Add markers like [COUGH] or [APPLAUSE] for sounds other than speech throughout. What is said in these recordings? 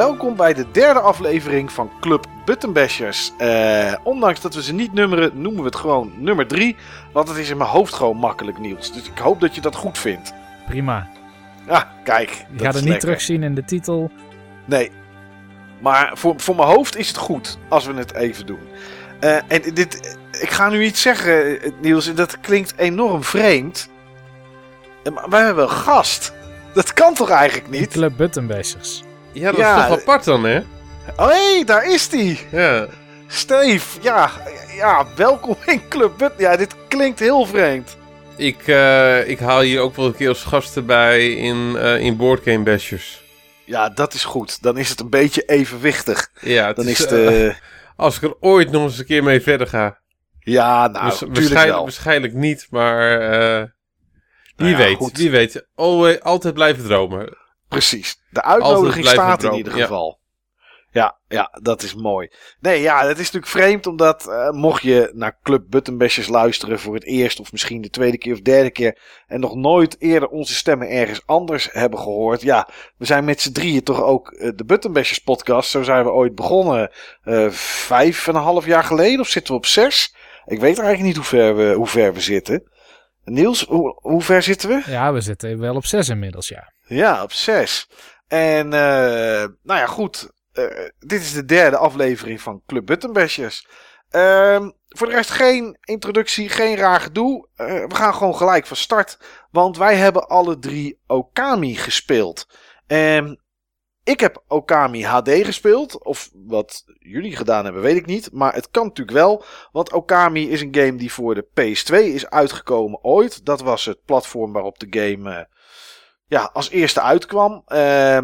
Welkom bij de derde aflevering van Club Buttonbashers. Uh, ondanks dat we ze niet nummeren, noemen we het gewoon nummer 3. Want het is in mijn hoofd gewoon makkelijk nieuws. Dus ik hoop dat je dat goed vindt. Prima. Ah, kijk. Je gaat het niet terugzien in de titel. Nee. Maar voor, voor mijn hoofd is het goed als we het even doen. Uh, en dit, ik ga nu iets zeggen, Niels, en dat klinkt enorm vreemd. Maar wij hebben een gast. Dat kan toch eigenlijk niet? Club Buttonbashers. Ja, dat is toch apart dan, hè? Oh, hey, daar is hij. Ja. Steve, ja, ja, welkom in Club But. Ja, dit klinkt heel vreemd. Ik, uh, ik haal hier ook wel een keer als gasten bij in, uh, in Boardgame Bashers. Ja, dat is goed. Dan is het een beetje evenwichtig. Ja, dan is, is de... Uh, [LAUGHS] als ik er ooit nog eens een keer mee verder ga. Ja, nou, waarschijnlijk, wel. waarschijnlijk niet, maar wie nou ja, weet, goed. wie weet. Always, altijd blijven dromen. Precies. De uitnodiging staat in ieder geval. Ja. Ja. dat is mooi. Nee, ja, het is natuurlijk vreemd omdat uh, mocht je naar Club Buttonbashers luisteren voor het eerst of misschien de tweede keer of derde keer en nog nooit eerder onze stemmen ergens anders hebben gehoord. Ja, we zijn met z'n drieën toch ook uh, de Buttonbashers podcast. Zo zijn we ooit begonnen uh, vijf en een half jaar geleden of zitten we op zes? Ik weet eigenlijk niet hoe ver we, hoe ver we zitten. Niels, hoe, hoe ver zitten we? Ja, we zitten wel op zes inmiddels, ja. Ja, op zes. En nou ja, goed. Uh, dit is de derde aflevering van Club Buttonbashers. Uh, voor de rest geen introductie, geen raar gedoe. Uh, we gaan gewoon gelijk van start. Want wij hebben alle drie Okami gespeeld. Um, ik heb Okami HD gespeeld. Of wat jullie gedaan hebben, weet ik niet. Maar het kan natuurlijk wel. Want Okami is een game die voor de PS2 is uitgekomen ooit. Dat was het platform waarop de game ja, als eerste uitkwam. Uh,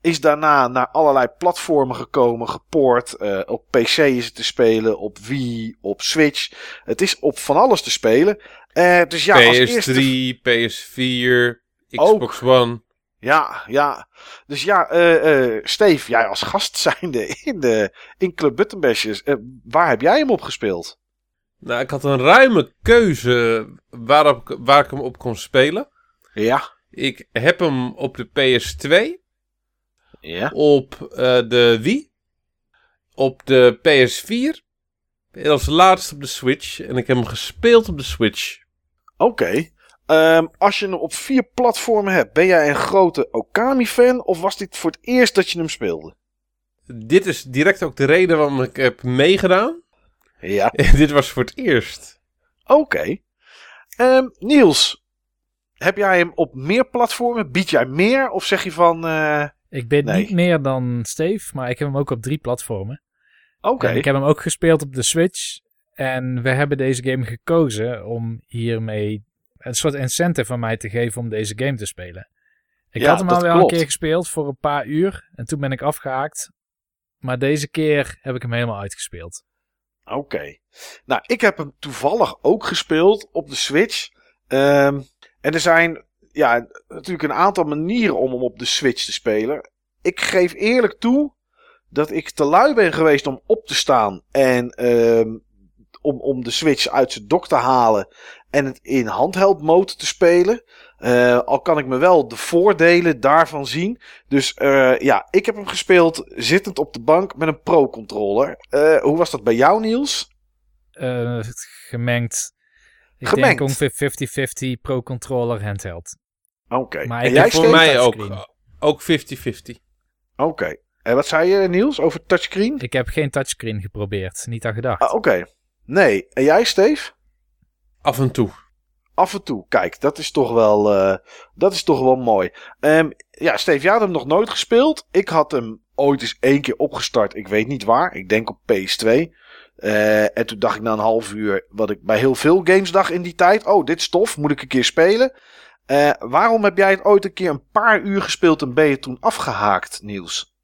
is daarna naar allerlei platformen gekomen, gepoord. Uh, op PC is het te spelen, op Wii, op Switch. Het is op van alles te spelen. Uh, dus ja, PS3, als eerste... PS4, Xbox Ook. One. Ja, ja. Dus ja, uh, uh, Steve, jij als gast zijnde [LAUGHS] in, de, in Club Buttonbashers, uh, waar heb jij hem op gespeeld? Nou, ik had een ruime keuze waarop, waar ik hem op kon spelen. Ja. Ik heb hem op de PS2. Ja. Op uh, de Wii. Op de PS4. En als laatste op de Switch. En ik heb hem gespeeld op de Switch. Oké. Okay. Um, als je hem op vier platformen hebt, ben jij een grote Okami-fan? Of was dit voor het eerst dat je hem speelde? Dit is direct ook de reden waarom ik heb meegedaan. Ja. [LAUGHS] dit was voor het eerst. Oké. Okay. Um, Niels, heb jij hem op meer platformen? Bied jij meer? Of zeg je van. Uh, ik ben nee. niet meer dan Steve, maar ik heb hem ook op drie platformen. Oké. Okay. Ik heb hem ook gespeeld op de Switch. En we hebben deze game gekozen om hiermee een soort incentive van mij te geven om deze game te spelen. Ik ja, had hem al wel klopt. een keer gespeeld voor een paar uur. En toen ben ik afgehaakt. Maar deze keer heb ik hem helemaal uitgespeeld. Oké. Okay. Nou, ik heb hem toevallig ook gespeeld op de Switch. Um, en er zijn ja, natuurlijk een aantal manieren om hem op de Switch te spelen. Ik geef eerlijk toe dat ik te lui ben geweest om op te staan en um, om, om de Switch uit zijn dock te halen en het in handheld mode te spelen. Uh, al kan ik me wel de voordelen daarvan zien. Dus uh, ja, ik heb hem gespeeld zittend op de bank met een pro-controller. Hoe was dat bij jou, Niels? gemengd. Ik Gemengd. denk ongeveer 50-50 pro-controller handheld. Oké. Okay. Maar en jij voor mij ook, ook 50-50. Oké. Okay. En wat zei je, Niels, over touchscreen? Ik heb geen touchscreen geprobeerd. Niet aan gedacht. Ah, Oké. Okay. Nee. En jij, Steve? Af en toe. Af en toe. Kijk, dat is toch wel, uh, dat is toch wel mooi. Um, ja, Steve, jij had hem nog nooit gespeeld. Ik had hem ooit eens één keer opgestart. Ik weet niet waar. Ik denk op PS2. Uh, en toen dacht ik na een half uur, wat ik bij heel veel games dacht in die tijd. Oh, dit is tof, moet ik een keer spelen. Uh, waarom heb jij het ooit een keer een paar uur gespeeld en ben je toen afgehaakt, Niels?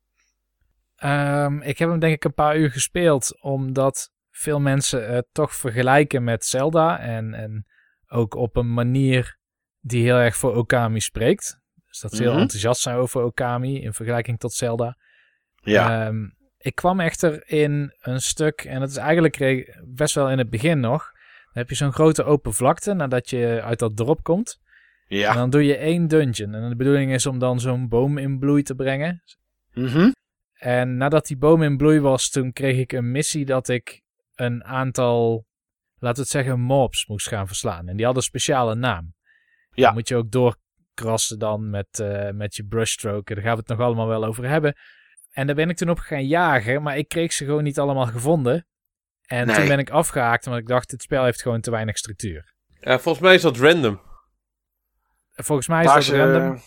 Ehm, ik heb hem denk ik een paar uur gespeeld, omdat veel mensen het toch vergelijken met Zelda. En, en ook op een manier die heel erg voor Okami spreekt. Dus dat ze heel Mhm. enthousiast zijn over Okami in vergelijking tot Zelda. Ja. Ehm, ik kwam echter in een stuk, en dat is eigenlijk best wel in het begin nog. Dan heb je zo'n grote open vlakte nadat je uit dat dorp komt. En ja. dan doe je één dungeon. En de bedoeling is om dan zo'n boom in bloei te brengen. Mhm. En nadat die boom in bloei was, toen kreeg ik een missie dat ik een aantal, laten we het zeggen, mobs moest gaan verslaan. En die hadden een speciale naam. Ja. Dan moet je ook doorkrassen dan met, eh, met je brushstroke. Daar gaan we het nog allemaal wel over hebben. En daar ben ik toen op gaan jagen, maar ik kreeg ze gewoon niet allemaal gevonden. En Nee. toen ben ik afgehaakt, omdat ik dacht, dit spel heeft gewoon te weinig structuur. Ja, volgens mij is dat random. Volgens mij is Waar dat ze, random.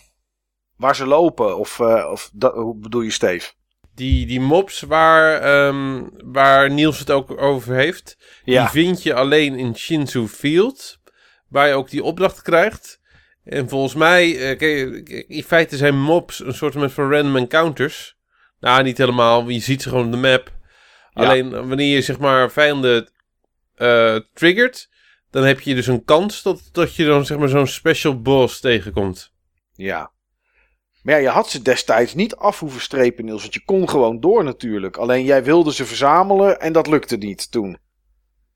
waar ze lopen, of, eh, of dat, hoe bedoel je, Steve? Die, die mobs waar, ehm, waar Niels het ook over heeft, Ja. die vind je alleen in Shinzu Field, waar je ook die opdracht krijgt. En volgens mij, eh, kijk, in feite zijn mobs een soort van random encounters. Nou, niet helemaal, je ziet ze gewoon op de map. Ja. Alleen wanneer je zeg maar vijanden eh, triggert, dan heb je dus een kans dat, dat je dan zeg maar zo'n special boss tegenkomt. Ja. Maar ja, je had ze destijds niet af hoeven strepen, Niels. Want je kon gewoon door natuurlijk. Alleen jij wilde ze verzamelen en dat lukte niet toen.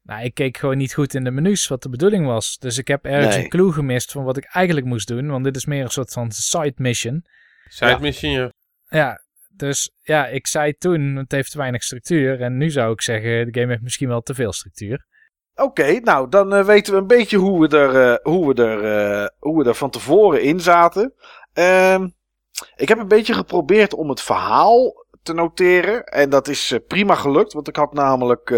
Nou, ik keek gewoon niet goed in de menus wat de bedoeling was. Dus ik heb ergens Nee. een clue gemist van wat ik eigenlijk moest doen. Want dit is meer een soort van side mission. Side Ja. mission, ja. Ja, dus ja, ik zei toen, het heeft te weinig structuur. En nu zou ik zeggen, de game heeft misschien wel te veel structuur. Oké, nou dan eh, weten we een beetje hoe we er, eh, hoe we er, eh, hoe we er van tevoren in zaten. Ehm, ik heb een beetje geprobeerd om het verhaal te noteren. En dat is prima gelukt. Want ik had namelijk,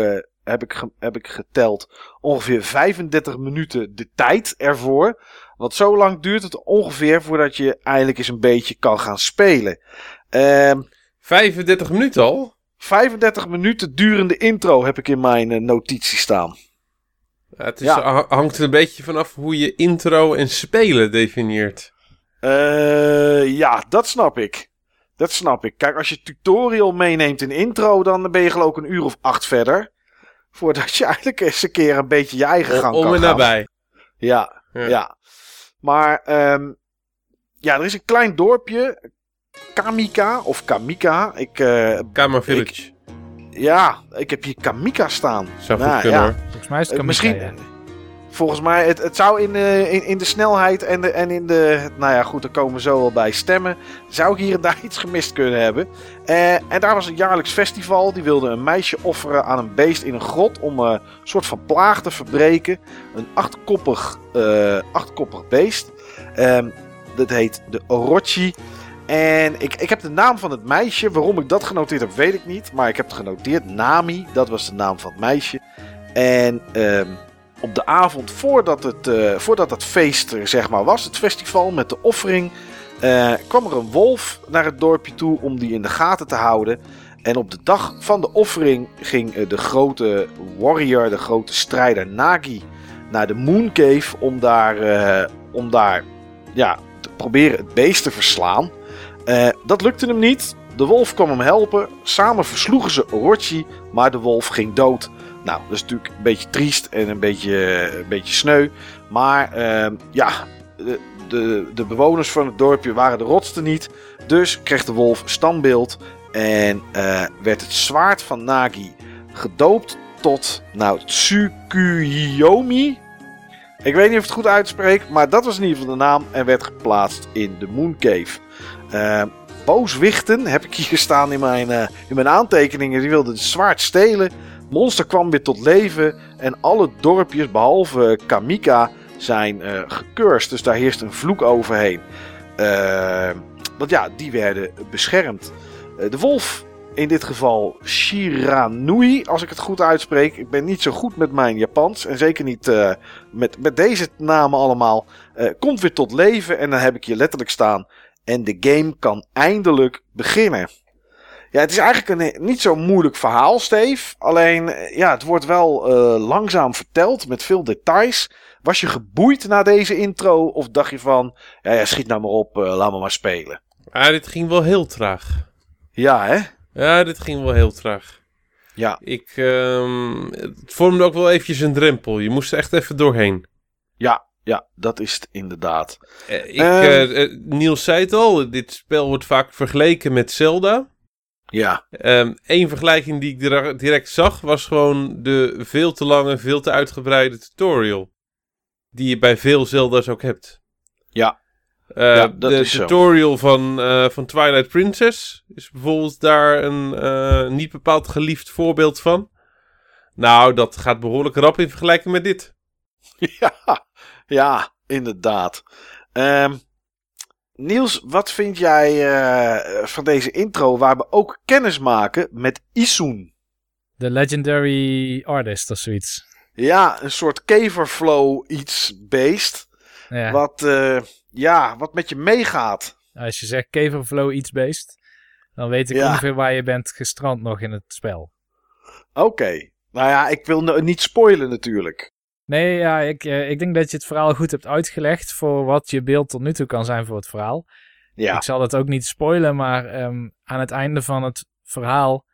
heb, ik heb ik geteld, ongeveer 35 minuten de tijd ervoor. Want zo lang duurt het ongeveer voordat je eigenlijk eens een beetje kan gaan spelen. Ehm 35 minuten al? 35 minuten durende intro heb ik in mijn notitie staan. Het is, Ja. ha- hangt er een beetje vanaf hoe je intro en spelen definieert. Eh, ja, dat snap ik. Dat snap ik. Kijk, als je tutorial meeneemt in intro, dan ben je geloof ik een uur of acht verder. Voordat je [LAUGHS] eigenlijk eens een keer een beetje je eigen gang Om kan en gaan. nabij. Ja, Ja. ja. Maar, ehm, ja, er is een klein dorpje. Kamika of Kamika. Ik, eh, Kama Village. Ja, ik heb hier Kamika staan. Zou goed Nou, kunnen ja. hoor. Volgens mij is het Eh, Kamika, misschien, ja. volgens mij, het, het zou in, de in, in de snelheid en, de, en in de, nou ja goed, daar komen we zo wel bij stemmen. Zou ik hier en daar [LAUGHS] iets gemist kunnen hebben. Eh, en daar was een jaarlijks festival. Die wilde een meisje offeren aan een beest in een grot om eh, een soort van plaag te verbreken. Een achtkoppig, eh, achtkoppig beest. Ehm, dat heet de Orochi. En ik, ik heb de naam van het meisje. Waarom ik dat genoteerd heb, weet ik niet. Maar ik heb het genoteerd. Nami, dat was de naam van het meisje. En ehm, op de avond voordat het, eh, voordat het feest er zeg maar was, het festival met de offering, eh, kwam er een wolf naar het dorpje toe om die in de gaten te houden. En op de dag van de offering ging eh, de grote warrior, de grote strijder Nagi, naar de Moon Cave om daar, om daar ja, te proberen het beest te verslaan. Eh, dat lukte hem niet. De wolf kwam hem helpen. Samen versloegen ze Orochi, maar de wolf ging dood. Nou, dat is natuurlijk een beetje triest en een beetje, een beetje sneu. Maar ehm, ja, de, de, de bewoners van het dorpje waren de rotste niet. Dus kreeg de wolf standbeeld en eh, werd het zwaard van Nagi gedoopt tot, nou, Tsukuyomi. Ik weet niet of ik het goed uitspreek, maar dat was in ieder geval de naam en werd geplaatst in de Moon Cave. Eh, booswichten heb ik hier staan in mijn, eh, in mijn aantekeningen. Die wilden het zwaard stelen. Monster kwam weer tot leven en alle dorpjes behalve Kamika zijn eh gecurst. Dus daar heerst een vloek overheen. Eh, want ja, die werden beschermd. Eh, de wolf, in dit geval Shiranui, als ik het goed uitspreek. Ik ben niet zo goed met mijn Japans en zeker niet eh, met, met deze namen allemaal. eh, komt weer tot leven en dan heb ik hier letterlijk staan. En de game kan eindelijk beginnen. Ja, het is eigenlijk een niet zo moeilijk verhaal, Steve. Alleen, eh, ja, het wordt wel eh, langzaam verteld met veel details. Was je geboeid na deze intro? Of dacht je van, ja, ja schiet nou maar op, eh, laat me maar spelen. Ja, dit ging wel heel traag. Ja, hè? Ja, dit ging wel heel traag. Ja, Ik, ehm, het vormde ook wel eventjes een drempel. Je moest er echt even doorheen. ja, ja, dat is het inderdaad. Eh, ik, Ehm. eh, eh, Niels zei het al, dit spel wordt vaak vergeleken met Zelda. Ja, Eén vergelijking die ik direct zag was gewoon de veel te lange, veel te uitgebreide tutorial. Die je bij veel Zelda's ook hebt. ja, Ja, dat de is zo. tutorial van, van Twilight Princess is bijvoorbeeld daar een niet bepaald geliefd voorbeeld van. Nou, dat gaat behoorlijk rap in vergelijking met dit. [LAUGHS] ja, ja, inderdaad. Ehm, Niels, wat vind jij eh, van deze intro waar we ook kennis maken met Isun? De Legendary Artist of zoiets. Ja, een soort keverflow iets beest. Ja. Wat, eh, ja, wat met je meegaat. Als je zegt Keverflow iets beest, dan weet ik Ja. ongeveer waar je bent gestrand nog in het spel. Oké. Nou ja, ik wil niet spoilen natuurlijk. Nee, ja, ik, eh, ik denk dat je het verhaal goed hebt uitgelegd voor wat je beeld tot nu toe kan zijn voor het verhaal. Ja, Ik zal het ook niet spoilen, maar ehm, aan het einde van het verhaal,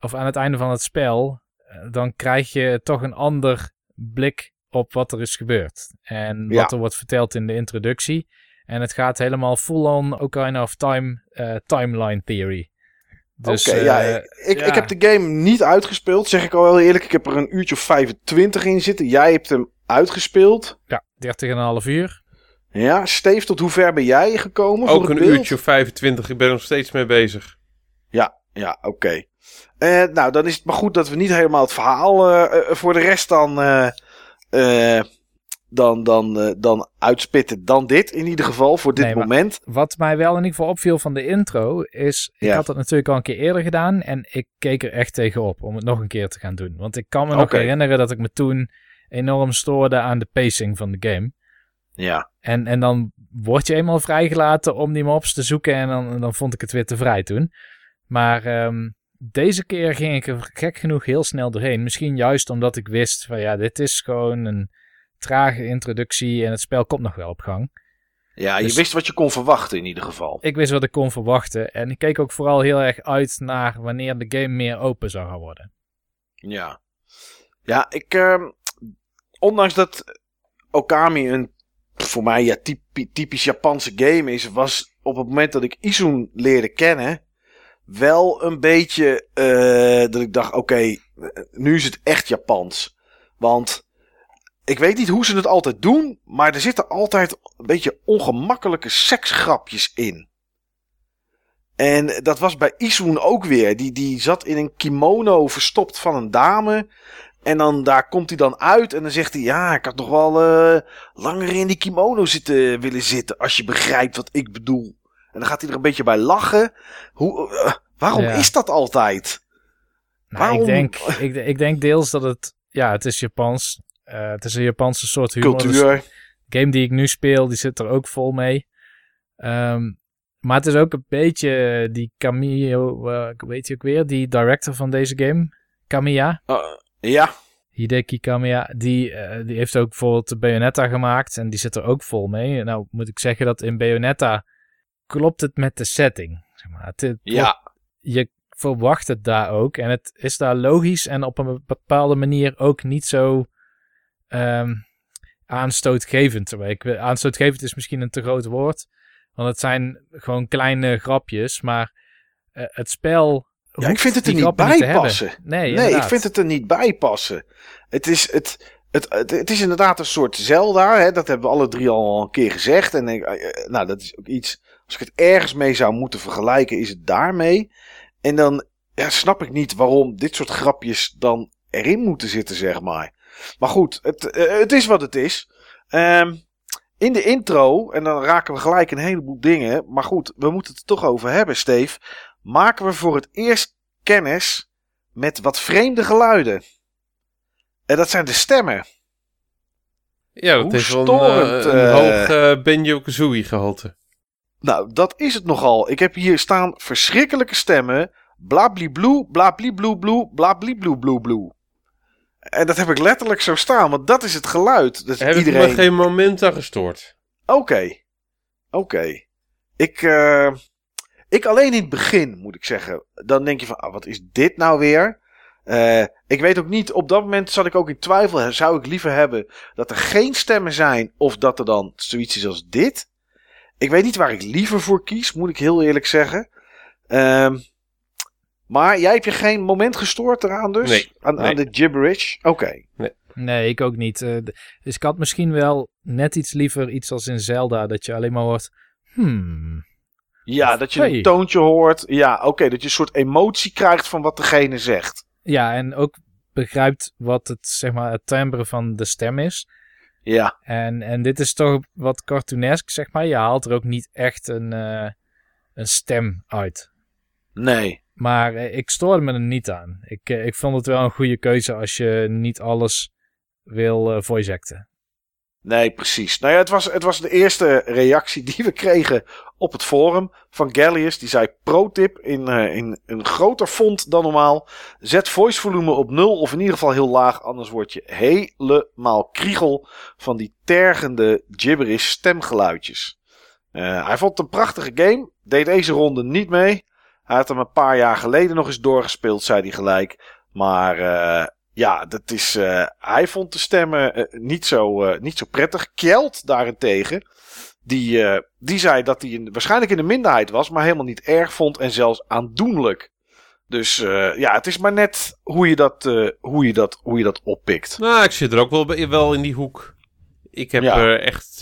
of aan het einde van het spel, eh, dan krijg je toch een ander blik op wat er is gebeurd. En Ja. wat er wordt verteld in de introductie. En het gaat helemaal full-on Ocarina of Time eh, timeline theory. Dus, Oké, eh, ja, ik, ja. ik heb de game niet uitgespeeld, zeg ik al heel eerlijk. Ik heb er een uurtje of 25 in zitten. Jij hebt hem uitgespeeld. Ja, 30,5 uur. Ja, Steve, tot hoe ver ben jij gekomen? voor Ook een beeld? uurtje of 25, ik ben er nog steeds mee bezig. Ja, ja, oké. Eh, nou, dan is het maar goed dat we niet helemaal het verhaal eh, eh, voor de rest dan, eh, eh, dan, dan, eh, dan uitspitten dan dit. In ieder geval, voor dit Nee, moment. Wat mij wel in ieder geval opviel van de intro is, ik Ja. had dat natuurlijk al een keer eerder gedaan en ik keek er echt tegenop om het nog een keer te gaan doen. Want ik kan me nog herinneren dat ik me toen enorm stoorde aan de pacing van de game. Ja, En, en dan word je eenmaal vrijgelaten om die mobs te zoeken en dan, dan vond ik het weer te vrij toen. Maar ehm, deze keer ging ik er gek genoeg heel snel doorheen. Misschien juist omdat ik wist van ja, dit is gewoon een trage introductie en het spel komt nog wel op gang. ja je Dus- wist wat je kon verwachten in ieder geval. Ik wist wat ik kon verwachten. En ik keek ook vooral heel erg uit naar wanneer de game meer open zou gaan worden. Ja. Ja, ik. ehm, ondanks dat Okami een voor mij ja, typi- typisch Japanse game is, was op het moment dat ik Isun leerde kennen. wel een beetje. eh, dat ik dacht: oké, eh, nu is het echt Japans. Want. Ik weet niet hoe ze het altijd doen, maar er zitten altijd een beetje ongemakkelijke seksgrapjes in. En dat was bij Isun ook weer. Die, die zat in een kimono verstopt van een dame. En dan daar komt hij dan uit en dan zegt hij: Ja, ik had nog wel eh, langer in die kimono zitten willen zitten. Als je begrijpt wat ik bedoel. En dan gaat hij er een beetje bij lachen. Hoe, eh, waarom Ja. is dat altijd? Nou, Waarom- ik, denk, ik, ik denk deels dat het. Ja, het is Japans. Eh, het is een Japanse soort humor. Dus Cultuur. de game die ik nu speel, die zit er ook vol mee. Ehm, maar het is ook een beetje die Camio. eh, weet je ook weer? Die director van deze game. Kamiya. Eh, ja, Hideki Kamiya, die, eh, die heeft ook bijvoorbeeld de Bayonetta gemaakt en die zit er ook vol mee. Nou moet ik zeggen dat in Bayonetta klopt het met de setting. Zeg maar. het, ja, je verwacht het daar ook en het is daar logisch en op een bepaalde manier ook niet zo ehm, aanstootgevend. Ik, aanstootgevend is misschien een te groot woord, want het zijn gewoon kleine grapjes, maar eh, het spel... ja, ik vind het er niet bij passen. Nee, Nee, ik vind het er niet bij passen. Het is, het, het, het, het is inderdaad een soort Zelda. Hè? Dat hebben we alle drie al een keer gezegd. En ik, eh, nou, dat is ook iets. Als ik het ergens mee zou moeten vergelijken, is het daarmee. En dan ja, snap ik niet waarom dit soort grapjes dan erin moeten zitten, zeg maar. Maar goed, het, eh, het is wat het is. Ehm, in de intro, en dan raken we gelijk een heleboel dingen. Maar goed, we moeten het er toch over hebben, Steve. Maken we voor het eerst kennis met wat vreemde geluiden. En dat zijn de stemmen. Ja, dat Hoe wel een, storend, eh, een eh, hoog eh, Benjo-Kazooie gehalte. Nou, dat is het nogal. Ik heb hier staan verschrikkelijke stemmen. Blablibloe, blablibloe, blablibloe. En dat heb ik letterlijk zo staan, want dat is het geluid. Dus Heb ik iedereen... me geen moment aan gestoord. Oké. Oké. Ik, eh, Ik alleen in het begin, moet ik zeggen. Dan denk je van, ah, wat is dit nou weer? Uh, ik weet ook niet, op dat moment zat ik ook in twijfel. Zou ik liever hebben dat er geen stemmen zijn of dat er dan zoiets is als dit? Ik weet niet waar ik liever voor kies, moet ik heel eerlijk zeggen. Um, maar jij hebt je geen moment gestoord eraan dus? Nee. Aan, aan de gibberish? Oké. Nee. nee. ik ook niet. Uh, dus ik had misschien wel net iets liever iets als in Zelda, dat je alleen maar hoort... Hmm, ja, dat je een toontje hoort. Ja, oké, dat je een soort emotie krijgt van wat degene zegt. Ja, en ook begrijpt wat het, zeg maar, het timbre van de stem is. Ja. En, en dit is toch wat cartoonesk, zeg maar. Je haalt er ook niet echt een, uh, een stem uit. Nee. Maar uh, ik stoorde me er niet aan. Ik, uh, ik vond het wel een goede keuze als je niet alles wil voice acten. Nee, precies. Nou ja, het was, het was de eerste reactie die we kregen op het forum van Gallius. Die zei: Pro-tip in, in een groter font dan normaal. Zet voice volume op nul of in ieder geval heel laag. Anders word je helemaal kriegel van die tergende gibberish stemgeluidjes. Hij vond het een prachtige game. Deed deze ronde niet mee. Hij had hem een paar jaar geleden nog eens doorgespeeld, zei hij gelijk. Maar uh, ja, dat is, uh, hij vond de stemmen uh, niet, zo, niet zo prettig. Kjeld daarentegen, die, die zei dat hij in, waarschijnlijk in de minderheid was, maar helemaal niet erg vond en zelfs aandoenlijk. Dus ja, het is maar net hoe je dat, hoe je dat, hoe je dat oppikt. Nou, ik zit er ook wel, wel in die hoek. Ik heb ja. er echt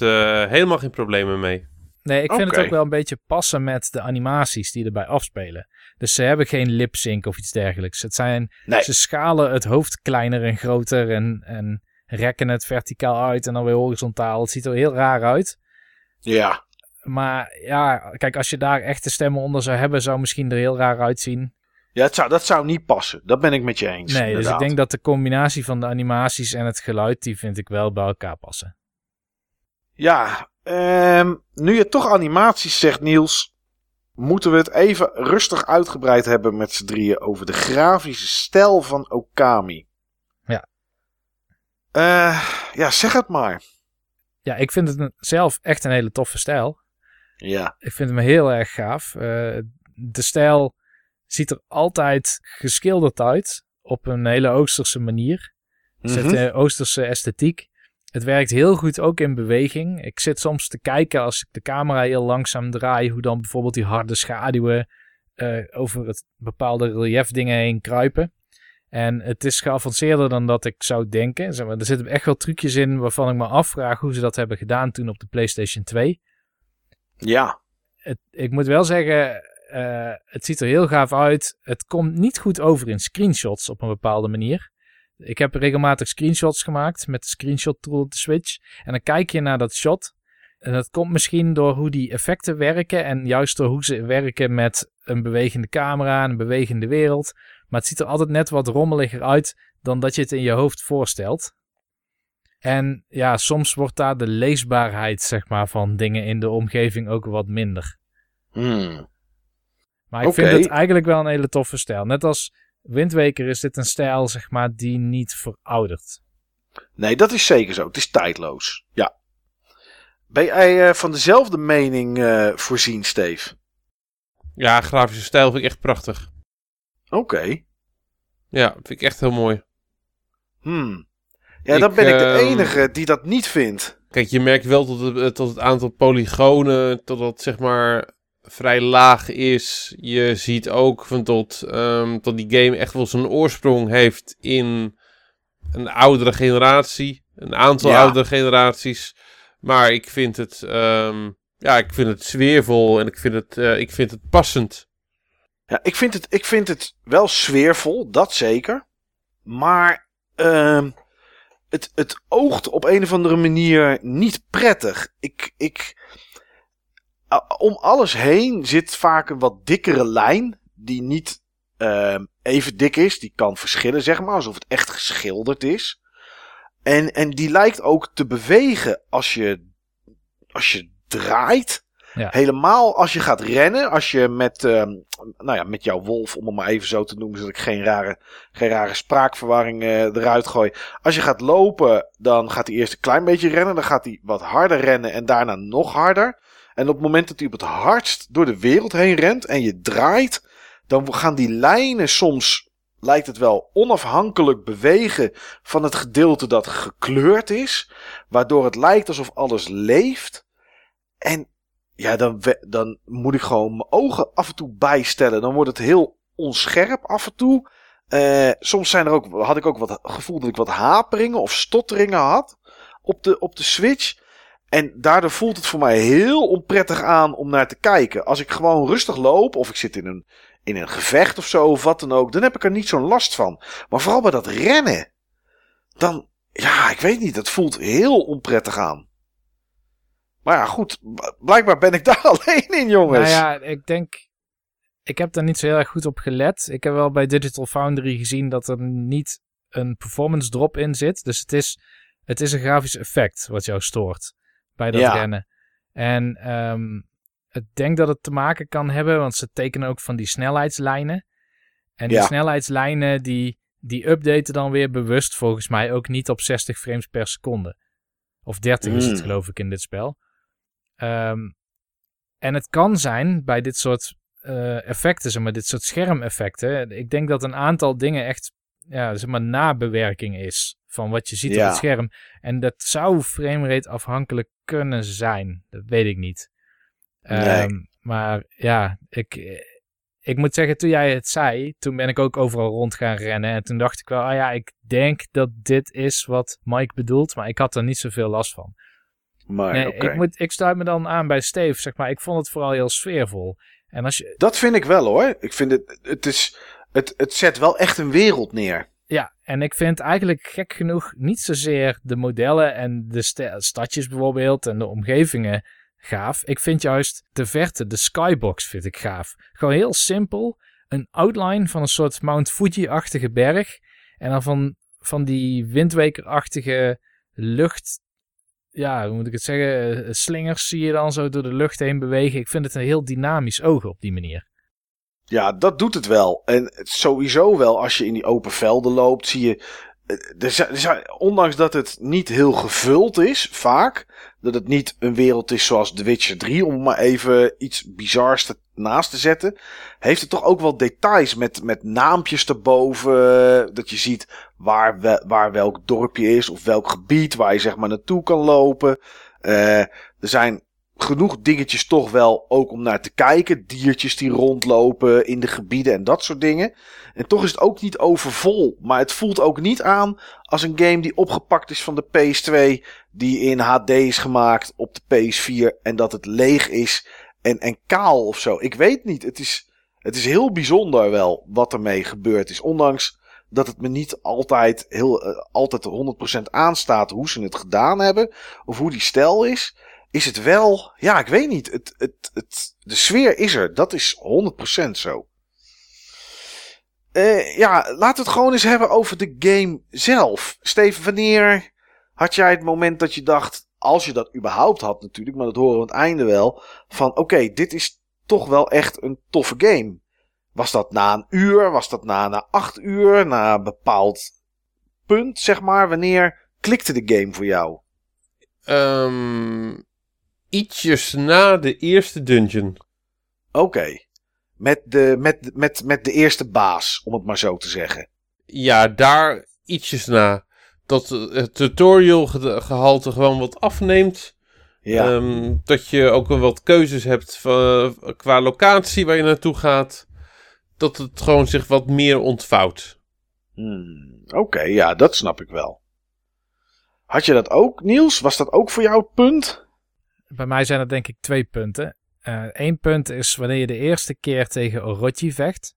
helemaal geen problemen mee. Nee, ik vind okay. het ook wel een beetje passen met de animaties die erbij afspelen. Dus ze hebben geen lip sync of iets dergelijks. Het zijn, nee. Ze schalen het hoofd kleiner en groter en, en rekken het verticaal uit en dan weer horizontaal. Het ziet er heel raar uit. Ja. Maar ja, kijk, als je daar echte stemmen onder zou hebben, zou misschien er heel raar uitzien. Ja, het zou, dat zou niet passen. Dat ben ik met je eens. Nee, inderdaad. dus ik denk dat de combinatie van de animaties en het geluid, die vind ik wel bij elkaar passen. Ja, um, nu je toch animaties zegt, Niels moeten we het even rustig uitgebreid hebben met z'n drieën over de grafische stijl van Okami. Ja. Uh, ja, zeg het maar. Ja, ik vind het zelf echt een hele toffe stijl. Ja. Ik vind hem heel erg gaaf. Uh, de stijl ziet er altijd geschilderd uit. Op een hele Oosterse manier. Mm -hmm. een Oosterse esthetiek. Het werkt heel goed ook in beweging. Ik zit soms te kijken als ik de camera heel langzaam draai, hoe dan bijvoorbeeld die harde schaduwen uh, over het bepaalde relief dingen heen kruipen. En het is geavanceerder dan dat ik zou denken. Zeg maar, er zitten echt wel trucjes in waarvan ik me afvraag hoe ze dat hebben gedaan toen op de PlayStation 2. Ja. Het, ik moet wel zeggen, uh, het ziet er heel gaaf uit. Het komt niet goed over in screenshots op een bepaalde manier. Ik heb regelmatig screenshots gemaakt met de screenshot tool op de Switch. En dan kijk je naar dat shot. En dat komt misschien door hoe die effecten werken. En juist door hoe ze werken met een bewegende camera en een bewegende wereld. Maar het ziet er altijd net wat rommeliger uit dan dat je het in je hoofd voorstelt. En ja, soms wordt daar de leesbaarheid zeg maar, van dingen in de omgeving ook wat minder. Hmm. Maar ik okay. vind het eigenlijk wel een hele toffe stijl. Net als Windweker is dit een stijl, zeg maar, die niet veroudert. Nee, dat is zeker zo. Het is tijdloos. Ja. Ben jij uh, van dezelfde mening uh, voorzien, Steve? Ja, grafische stijl vind ik echt prachtig. Oké. Okay. Ja, vind ik echt heel mooi. Hmm. Ja, ik, dan ben ik de uh, enige die dat niet vindt. Kijk, je merkt wel tot het, tot het aantal polygonen, tot dat zeg maar vrij laag is. Je ziet ook van tot, um, tot die game echt wel zijn oorsprong heeft in een oudere generatie. Een aantal ja. oudere generaties. Maar ik vind het, um, ja, ik vind het sfeervol en ik vind het, uh, ik vind het passend. Ja, ik vind het, ik vind het wel sfeervol, dat zeker. Maar um, het, het oogt op een of andere manier niet prettig. Ik, ik, om alles heen zit vaak een wat dikkere lijn. Die niet uh, even dik is. Die kan verschillen, zeg maar. Alsof het echt geschilderd is. En, en die lijkt ook te bewegen als je, als je draait. Ja. Helemaal als je gaat rennen. Als je met, uh, nou ja, met jouw wolf, om het maar even zo te noemen. Zodat ik geen rare, geen rare spraakverwarring uh, eruit gooi. Als je gaat lopen, dan gaat hij eerst een klein beetje rennen. Dan gaat hij wat harder rennen en daarna nog harder. En op het moment dat hij op het hardst door de wereld heen rent en je draait, dan gaan die lijnen soms, lijkt het wel, onafhankelijk bewegen van het gedeelte dat gekleurd is. Waardoor het lijkt alsof alles leeft. En ja, dan, dan moet ik gewoon mijn ogen af en toe bijstellen. Dan wordt het heel onscherp af en toe. Uh, soms zijn er ook, had ik ook wat gevoel dat ik wat haperingen of stotteringen had op de, op de Switch. En daardoor voelt het voor mij heel onprettig aan om naar te kijken. Als ik gewoon rustig loop of ik zit in een, in een gevecht of zo of wat dan ook, dan heb ik er niet zo'n last van. Maar vooral bij dat rennen, dan, ja, ik weet niet, dat voelt heel onprettig aan. Maar ja, goed, blijkbaar ben ik [LAUGHS] daar alleen in, jongens. Nou ja, ik denk, ik heb daar niet zo heel erg goed op gelet. Ik heb wel bij Digital Foundry gezien dat er niet een performance drop in zit. Dus het is, het is een grafisch effect wat jou stoort bij dat rennen. En um, ik denk dat het te maken kan hebben, want ze tekenen ook van die snelheidslijnen. En die snelheidslijnen die, die updaten dan weer bewust volgens mij ook niet op 60 frames per seconde. Of 30 is het hmm. geloof ik in dit spel. Um, en het kan zijn bij dit soort uh, effecten, zeg maar, dit soort schermeffecten. Ik denk dat een aantal dingen echt, ja, zeg maar, nabewerking is van wat je ziet op het scherm. En dat zou framerate afhankelijk kunnen zijn. Dat weet ik niet. Nee. Um, maar ja, ik, ik moet zeggen, toen jij het zei, toen ben ik ook overal rond gaan rennen. En toen dacht ik wel, ah ja, ik denk dat dit is wat Mike bedoelt, maar ik had er niet zoveel last van. Maar, nee, ik, moet, ik sluit me dan aan bij Steve, zeg maar. Ik vond het vooral heel sfeervol. En als je... Dat vind ik wel hoor. Ik vind het, het, is, het, het zet wel echt een wereld neer. Ja, en ik vind eigenlijk gek genoeg niet zozeer de modellen en de stadjes bijvoorbeeld en de omgevingen gaaf. Ik vind juist de verte, de skybox vind ik gaaf. Gewoon heel simpel, een outline van een soort Mount Fuji-achtige berg. En dan van, van die windwekerachtige lucht ja, hoe moet ik het zeggen, eh, slingers zie je dan zo door de lucht heen bewegen. Ik vind het een heel dynamisch oog op die manier. Ja, dat doet het wel. En sowieso wel, als je in die open velden loopt, zie je. Eh, er ondanks dat het niet heel gevuld is, vaak. Dat het niet een wereld is zoals The Witcher 3, om maar even iets bizars naast te zetten. Heeft het toch ook wel details met, met naampjes erboven. Dat je ziet waar, waar welk dorpje is of welk gebied waar je zeg maar naartoe kan lopen. Uh, er zijn genoeg dingetjes toch wel ook om naar te kijken. Diertjes die rondlopen in de gebieden en dat soort dingen. En toch is het ook niet overvol. Maar het voelt ook niet aan als een game die opgepakt is van de PS2. Die in HD is gemaakt op de PS4. En dat het leeg is en, en kaal of zo. Ik weet niet. Het is, het is heel bijzonder wel wat ermee gebeurd is. Ondanks dat het me niet altijd, heel, uh, altijd 100% aanstaat hoe ze het gedaan hebben. Of hoe die stijl is. Is het wel, ja, ik weet niet. Het, het, het, de sfeer is er. Dat is 100% zo. Uh, ja, laten we het gewoon eens hebben over de game zelf. Steven, wanneer had jij het moment dat je dacht, als je dat überhaupt had natuurlijk, maar dat horen we aan het einde wel, van oké, dit is toch wel echt een toffe game. Was dat na een uur? Was dat na, na acht uur? Na een bepaald punt, zeg maar? Wanneer klikte de game voor jou? Um, ietsjes na de eerste dungeon. Oké. Met, de, met, met, met de eerste baas, om het maar zo te zeggen. Ja, daar ietsjes na. Dat het tutorial gehalte gewoon wat afneemt. Ja. Um, dat je ook wel wat keuzes hebt van, qua locatie waar je naartoe gaat dat het gewoon zich wat meer ontvouwt. Hmm, Oké, ja, dat snap ik wel. Had je dat ook, Niels? Was dat ook voor jou het punt? Bij mij zijn er denk ik twee punten. Eén eh, punt is wanneer je de eerste keer tegen Orochi vecht.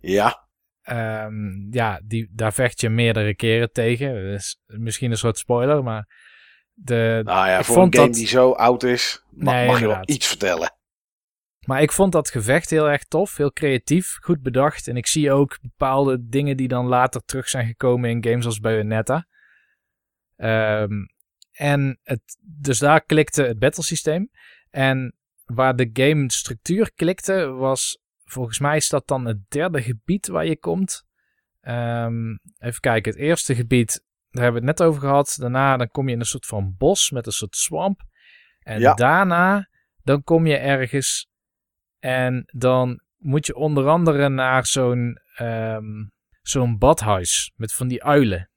Ja. Um, ja, die, daar vecht je meerdere keren tegen. Dus misschien een soort spoiler, maar... De, nou ja, voor een game die zo oud is, mag, mag je wel iets vertellen. Maar ik vond dat gevecht heel erg tof, heel creatief, goed bedacht. En ik zie ook bepaalde dingen die dan later terug zijn gekomen in games als Bayonetta. Um, en het, dus daar klikte het battlesysteem. En waar de game structuur klikte, was volgens mij is dat dan het derde gebied waar je komt. Um, even kijken, het eerste gebied, daar hebben we het net over gehad. Daarna dan kom je in een soort van bos met een soort swamp. En daarna dan kom je ergens en dan moet je onder andere naar zo'n ehm, zo'n badhuis met van die uilen.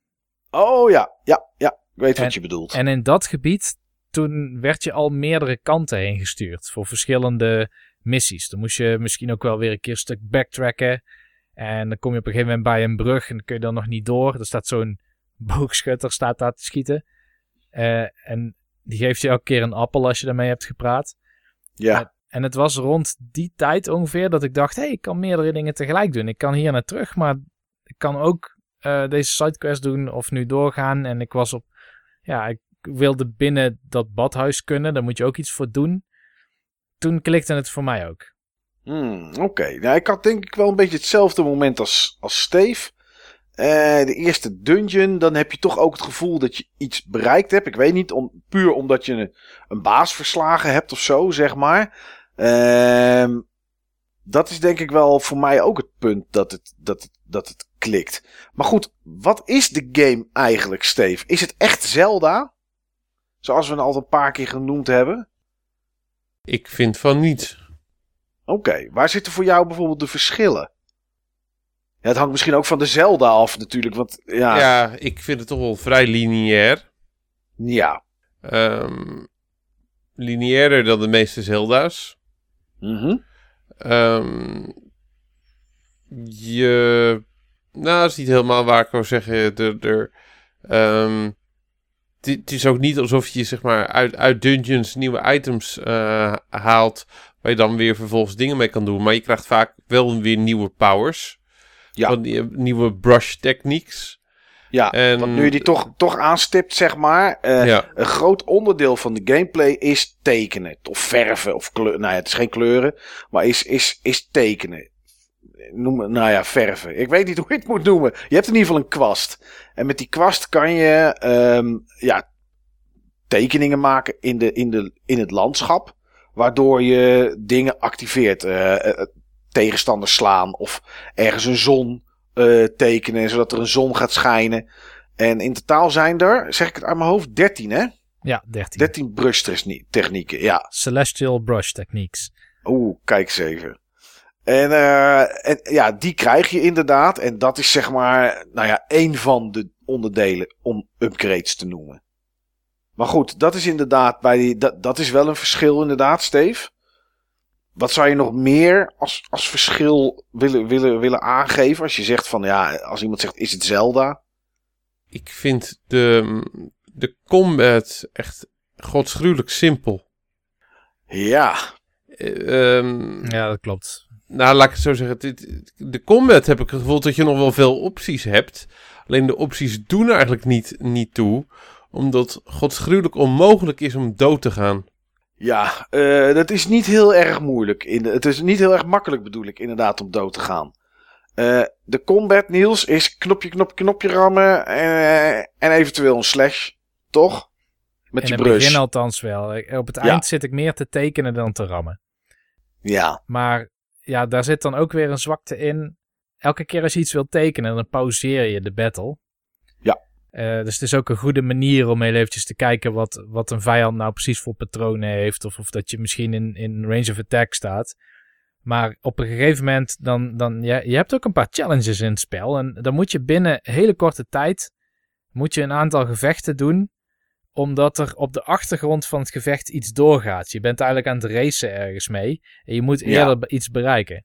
Oh ja, ja, ja. Ik weet En- wat je bedoelt. En in dat gebied, toen werd je al meerdere kanten heen gestuurd voor verschillende missies. Dan moest je misschien ook wel weer een keer een stuk backtracken. En dan kom je op een gegeven moment bij een brug en dan kun je dan nog niet door. Er staat zo'n [LAUGHS] boogschutter staat daar te schieten. Eh, en die geeft je elke keer een appel als je daarmee hebt gepraat. ja. En het was rond die tijd ongeveer dat ik dacht: hé, hey, ik kan meerdere dingen tegelijk doen. Ik kan hier naar terug, maar ik kan ook eh, deze sidequest doen of nu doorgaan. En ik was op, ja, ik wilde binnen dat badhuis kunnen. Daar moet je ook iets voor doen. Toen klikte het voor mij ook. Hmm, Oké, nou, ik had denk ik wel een beetje hetzelfde moment als, als Steve. Eh, de eerste dungeon, dan heb je toch ook het gevoel dat je iets bereikt hebt. Ik weet niet, om, puur omdat je een, een baas verslagen hebt of zo, zeg maar. Ehm, dat is denk ik wel voor mij ook het punt dat het, dat, dat het klikt. Maar goed, wat is de game eigenlijk, Steve? Is het echt Zelda? Zoals we het al een paar keer genoemd hebben. Ik vind van niet. Oké, waar zitten voor jou bijvoorbeeld de verschillen? Ja, het hangt misschien ook van de Zelda af natuurlijk, want ja, ja. Ja, ik vind het toch wel vrij lineair. Ehm lineairder dan de meeste Zelda's. Mhm. Ehm, je... Nou, dat is niet helemaal waar ik wou zeggen. Er, er, ehm, het is ook niet alsof je zeg maar uit, uit dungeons nieuwe items eh, haalt... waar je dan weer vervolgens dingen mee kan doen. Maar je krijgt vaak wel weer nieuwe powers. Ja. Van die, eh, nieuwe brush techniques. Ja, En- want nu je die toch, toch aanstipt, zeg maar. eh, ja. Een groot onderdeel van de gameplay is tekenen. Of verven. Of kleur. Nou ja, het is geen kleuren. Maar is, is, is tekenen. Noem nou ja, verven. Ik weet niet hoe je het moet noemen. Je hebt in ieder geval een kwast. En met die kwast kan je ehm, ja, tekeningen maken in, de, in, de, in het landschap. Waardoor je dingen activeert. Eh, eh, tegenstanders slaan. Of ergens een zon eh, tekenen. Zodat er een zon gaat schijnen. En in totaal zijn er, zeg ik het uit mijn hoofd, 13 hè? Ja, 13. 13 brush technieken, ja. Celestial Brush Techniques. Oeh, kijk eens even. En, eh, en ja, die krijg je inderdaad. En dat is zeg maar, nou ja, één van de onderdelen om upgrades te noemen. Maar goed, dat is inderdaad bij die, dat, dat is wel een verschil inderdaad, Steve. Wat zou je nog meer als, als verschil willen, willen, willen aangeven? Als je zegt van, ja, als iemand zegt, is het Zelda? Ik vind de, de combat echt godsgruwelijk simpel. Ja, ehm, Ja, dat klopt. Nou, laat ik het zo zeggen. Dit, de combat heb ik het gevoel dat je nog wel veel opties hebt. Alleen de opties doen er eigenlijk niet, niet toe. Omdat godsgruwelijk onmogelijk is om dood te gaan. Ja, eh, dat is niet heel erg moeilijk. In de, het is niet heel erg makkelijk bedoel ik inderdaad om dood te gaan. Eh, de combat, Niels, is knopje, knopje, knopje rammen eh, en eventueel een slash, toch? Met In die het brush. begin althans wel. Op het Ja. eind zit ik meer te tekenen dan te rammen. Ja, Maar ja, daar zit dan ook weer een zwakte in. Elke keer als je iets wilt tekenen, dan pauzeer je de battle. Ja. Eh, dus het is ook een goede manier om heel eventjes te kijken wat, wat een vijand nou precies voor patronen heeft. Of, of dat je misschien in, in range of attack staat. Maar op een gegeven moment, dan, dan, ja, je hebt ook een paar challenges in het spel. En dan moet je binnen hele korte tijd, moet je een aantal gevechten doen. Omdat er op de achtergrond van het gevecht iets doorgaat. Je bent eigenlijk aan het racen ergens mee. En je moet eerder iets bereiken.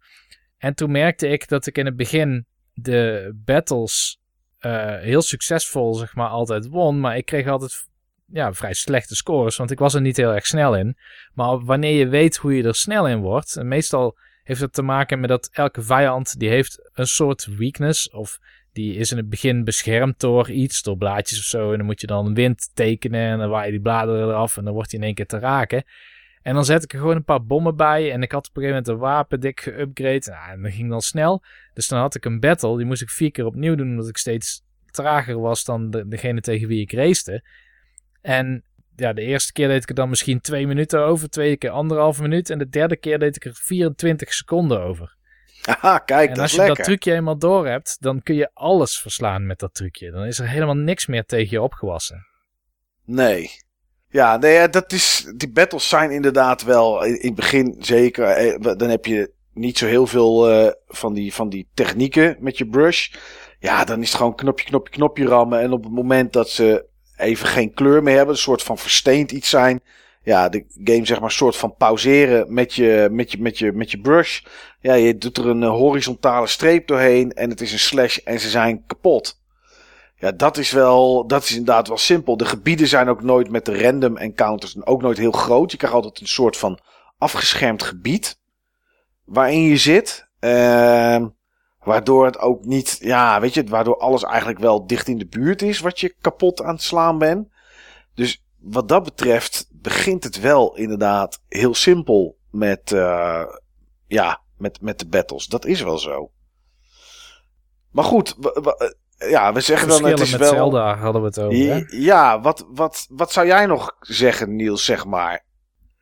En toen merkte ik dat ik in het begin de battles eh, heel succesvol, zeg maar, altijd won. Maar ik kreeg altijd ja, vrij slechte scores, want ik was er niet heel erg snel in. Maar wanneer je weet hoe je er snel in wordt, en meestal heeft het te maken met dat elke vijand die heeft een soort weakness, of die is in het begin beschermd door iets, door blaadjes of zo. En dan moet je dan wind tekenen en dan waai je die bladeren eraf en dan wordt hij in één keer te raken. En dan zet ik er gewoon een paar bommen bij. En ik had op een gegeven moment een wapen dik geüpgrade. Nou, en dat ging dan snel. Dus dan had ik een battle. Die moest ik vier keer opnieuw doen. Omdat ik steeds trager was dan de, degene tegen wie ik racete. En ja, de eerste keer deed ik er dan misschien twee minuten over. Tweede keer anderhalve minuut. En de derde keer deed ik er 24 seconden over. Haha, [LAUGHS] kijk, en dat als is je lekker. dat trucje eenmaal door hebt, dan kun je alles verslaan met dat trucje. Dan is er helemaal niks meer tegen je opgewassen. Nee. Ja, nee, ja, dat is, die battles zijn inderdaad wel in, in het begin zeker. eh, Dan heb je niet zo heel veel eh, van, die, van die technieken met je brush. Ja, dan is het gewoon knopje, knopje, knopje rammen. En op het moment dat ze even geen kleur meer hebben, een soort van versteend iets zijn. Ja, de game zeg maar soort van pauzeren met je, met je, met je, met je brush. Ja, je doet er een eh, horizontale streep doorheen en het is een slash en ze zijn kapot. Ja, dat is wel, dat is inderdaad wel simpel. De gebieden zijn ook nooit met de random encounters en ook nooit heel groot. Je krijgt altijd een soort van afgeschermd gebied waarin je zit. Ehm waardoor het ook niet, ja, weet je, waardoor alles eigenlijk wel dicht in de buurt is wat je kapot aan het slaan bent. Dus wat dat betreft begint het wel inderdaad heel simpel met, uh, ja, met, met de battles. Dat is wel zo. Maar goed, ja, we zeggen dan het is met wel... Zelda hadden we het over, hè? Ja, wat, wat, wat zou jij nog zeggen, Niels, zeg maar?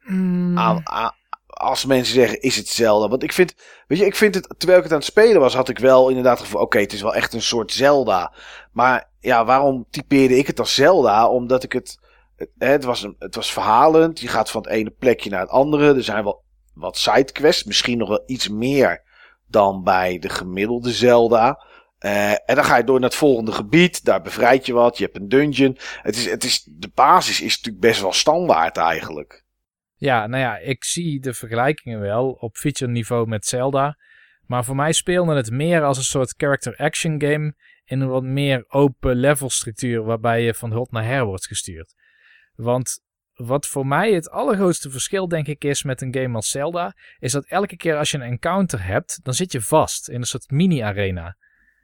Mm. Aan, aan, als mensen zeggen, is het Zelda? Want ik vind, weet je, ik vind het, terwijl ik het aan het spelen was, had ik wel inderdaad het gevoel, oké, het is wel echt een soort Zelda. Maar ja, waarom typeerde ik het als Zelda? Omdat ik het, het, was, een, het was verhalend. Je gaat van het ene plekje naar het andere. Er zijn wel wat sidequests, misschien nog wel iets meer dan bij de gemiddelde Zelda. Uh, en dan ga je door naar het volgende gebied. Daar bevrijd je wat. Je hebt een dungeon. Het is, het is, de basis is natuurlijk best wel standaard eigenlijk. Ja, nou ja, ik zie de vergelijkingen wel op feature niveau met Zelda. Maar voor mij speelde het meer als een soort character action game in een wat meer open level structuur waarbij je van hot naar her wordt gestuurd. Want wat voor mij het allergrootste verschil denk ik is met een game als Zelda, is dat elke keer als je een encounter hebt, dan zit je vast in een soort mini-arena.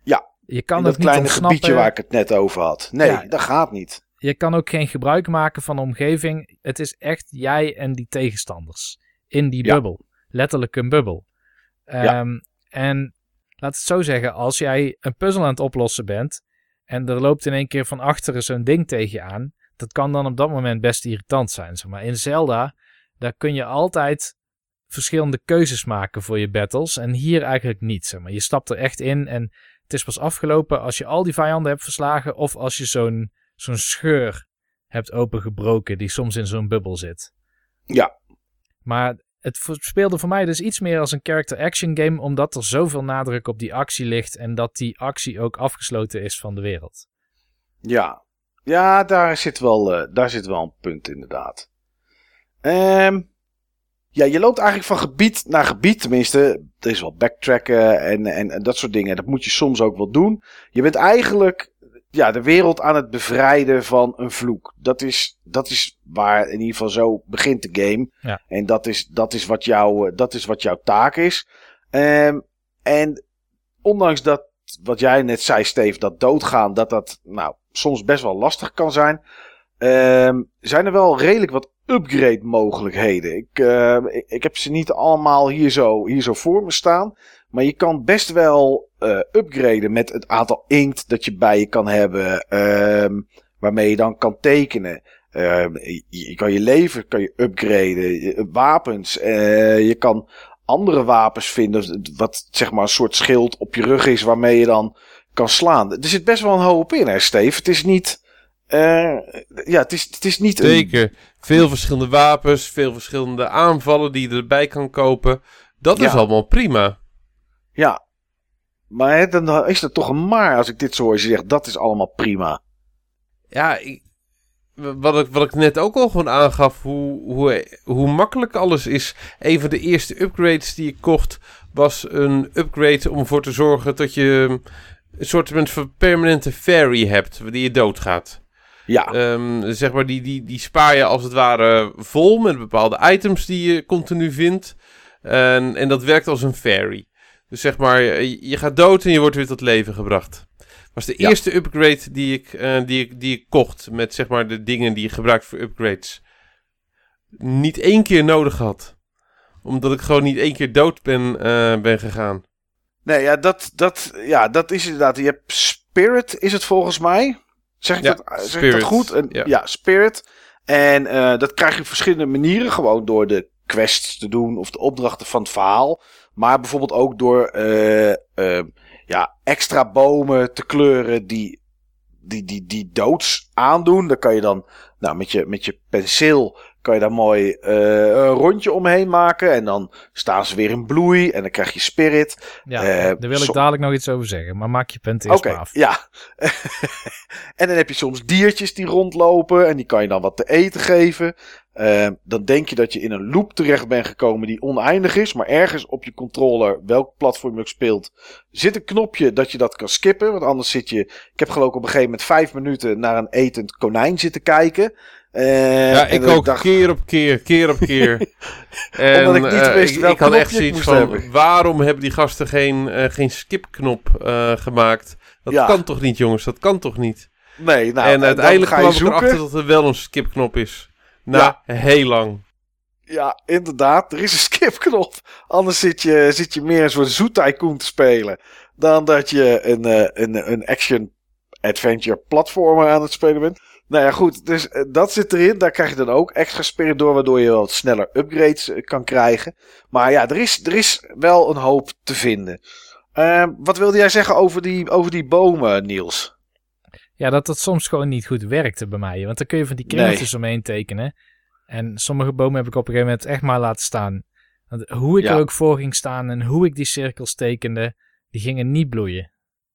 Ja, je kan dat kleine gebiedje waar ik het net over had. Nee, Ja. dat gaat niet. Je kan ook geen gebruik maken van de omgeving. Het is echt jij en die tegenstanders in die Ja. bubbel. Letterlijk een bubbel. Ja. Ehm, En laat het zo zeggen, als jij een puzzel aan het oplossen bent en er loopt in één keer van achteren zo'n ding tegen je aan, dat kan dan op dat moment best irritant zijn. Zeg maar. In Zelda, daar kun je altijd verschillende keuzes maken voor je battles en hier eigenlijk niet. Zeg maar. Je stapt er echt in en het is pas afgelopen als je al die vijanden hebt verslagen of als je zo'n zo'n scheur hebt opengebroken die soms in zo'n bubbel zit. Ja. Maar het speelde voor mij dus iets meer als een character action game, omdat er zoveel nadruk op die actie ligt en dat die actie ook afgesloten is van de wereld. Ja, ja daar, zit wel, eh, daar zit wel een punt inderdaad. Ehm, ja, je loopt eigenlijk van gebied naar gebied. Tenminste, er is wel backtracken en, en, en dat soort dingen. Dat moet je soms ook wel doen. Je bent eigenlijk ja, de wereld aan het bevrijden van een vloek. Dat is, dat is waar in ieder geval zo begint de game. Ja. En dat is, dat, is wat jouw, eh, dat is wat jouw taak is. Ehm, en ondanks dat, wat jij net zei, Steve, dat doodgaan, dat dat nou, soms best wel lastig kan zijn. ehm, zijn er wel redelijk wat upgrade mogelijkheden. Ik, eh, ik, ik heb ze niet allemaal hier zo, hier zo voor me staan. Maar je kan best wel eh, upgraden met het aantal inkt dat je bij je kan hebben. ehm, waarmee je dan kan tekenen. Ehm, je, kan je leven kan je upgraden. Je- wapens. eh, je kan andere wapens vinden. Wat zeg maar een soort schild op je rug is waarmee je dan kan slaan. Er zit best wel een hoop in, hè, Steve? Het is niet. eh, ja, het is, het is niet een. Zeker. Veel verschillende wapens, veel verschillende aanvallen die je erbij kan kopen. Dat is allemaal prima. Ja. Maar hè, dan is het toch een maar als ik dit zo hoor. Je zegt dat is allemaal prima. Ja, ik- wat, ik, wat ik net ook al gewoon aangaf, hoe, hoe, hoe makkelijk alles is. Een van de eerste upgrades die ik kocht, was een upgrade om ervoor te zorgen dat je een soort van permanente fairy hebt, die je doodgaat. Ja. Ehm, zeg maar, die, die, die spaar je als het ware vol met bepaalde items die je continu vindt. En, en dat werkt als een fairy. Dus zeg maar, je je gaat dood en je wordt weer tot leven gebracht. was de Ja. eerste upgrade die ik, eh, die, ik, die ik kocht. Met zeg maar de dingen die je gebruikt voor upgrades. Niet één keer nodig had. Omdat ik gewoon niet één keer dood ben, eh, ben gegaan. Nee, ja dat, dat, ja, dat is inderdaad. Je hebt Spirit, is het volgens mij. Zeg ik, Ja, dat, zeg ik Spirit, dat goed? En, ja. ja. Spirit. En eh, dat krijg je op verschillende manieren. Gewoon door de quests te doen of de opdrachten van het verhaal. Maar bijvoorbeeld ook door eh, eh, ja, extra bomen te kleuren die die, die, die doods aandoen. Daar kan je dan nou, met, je, met je penseel kan je daar mooi uh, een rondje omheen maken. En dan staan ze weer in bloei. En dan krijg je spirit. Ja, uh, daar wil ik dadelijk nog iets over zeggen. Maar maak je punt eerst okay, maar af. Ja. [LAUGHS] en dan heb je soms diertjes die rondlopen. En die kan je dan wat te eten geven. Uh, dan denk je dat je in een loop terecht bent gekomen die oneindig is. Maar ergens op je controller, welk platform je ook speelt, zit een knopje dat je dat kan skippen. Want anders zit je. Ik heb geloof ik op een gegeven moment vijf minuten naar een etend konijn zitten kijken. Uh, ja, ik ook dacht... keer op keer, keer op keer. [LAUGHS] en, Omdat ik niet uh, wist ik, ik had echt zoiets van, hebben. waarom hebben die gasten geen, uh, geen skipknop gemaakt? Dat ja. kan toch niet, jongens? Dat kan toch niet? Nee, nou, en uiteindelijk kwam ik erachter dat er wel een skipknop is. Na ja. heel lang. Ja, inderdaad. Er is een skipknop. Anders zit je, zit je meer een soort zoetycoon te spelen. Dan dat je een, een, een action adventure platformer aan het spelen bent. Nou ja, goed. Dus uh, dat zit erin. Daar krijg je dan ook extra spirit door, waardoor je wat sneller upgrades uh, kan krijgen. Maar ja, er is, er is wel een hoop te vinden. Uh, wat wilde jij zeggen over die, over die bomen, Niels? Ja, dat dat soms gewoon niet goed werkte bij mij. Want dan kun je van die kringeltjes nee. omheen tekenen. En sommige bomen heb ik op een gegeven moment echt maar laten staan. Want hoe ik ja. er ook voor ging staan en hoe ik die cirkels tekende, die gingen niet bloeien.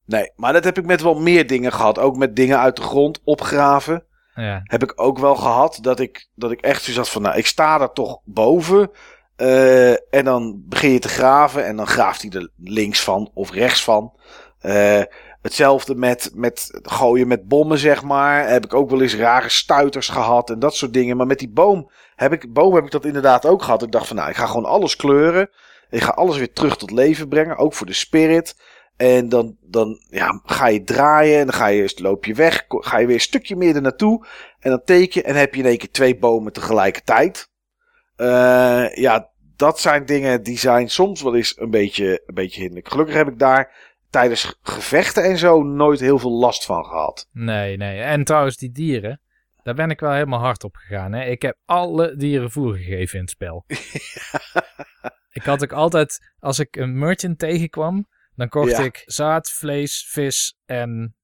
Nee, maar dat heb ik met wel meer dingen gehad. Ook met dingen uit de grond opgraven. Ja. Heb ik ook wel gehad dat ik, dat ik echt zoiets had van, nou, ik sta er toch boven. Uh, en dan begin je te graven en dan graaft hij er links van of rechts van. Uh, hetzelfde met, met gooien met bommen, zeg maar. Heb ik ook wel eens rare stuiters gehad en dat soort dingen. Maar met die boom heb ik, boom heb ik dat inderdaad ook gehad. Ik dacht van, nou, ik ga gewoon alles kleuren. Ik ga alles weer terug tot leven brengen, ook voor de spirit. En dan, dan ja, ga je draaien en dan ga je, loop je weg. Ga je weer een stukje meer naartoe. En dan teken en heb je in één keer twee bomen tegelijkertijd. Uh, ja, dat zijn dingen die zijn soms wel eens een beetje, een beetje hinderlijk. Gelukkig heb ik daar tijdens gevechten en zo nooit heel veel last van gehad. Nee, nee. En trouwens, die dieren. Daar ben ik wel helemaal hard op gegaan. Hè? Ik heb alle dieren voer gegeven in het spel. [LAUGHS] ik had ook altijd, als ik een merchant tegenkwam, dan kocht ja. ik zaad, vlees, vis en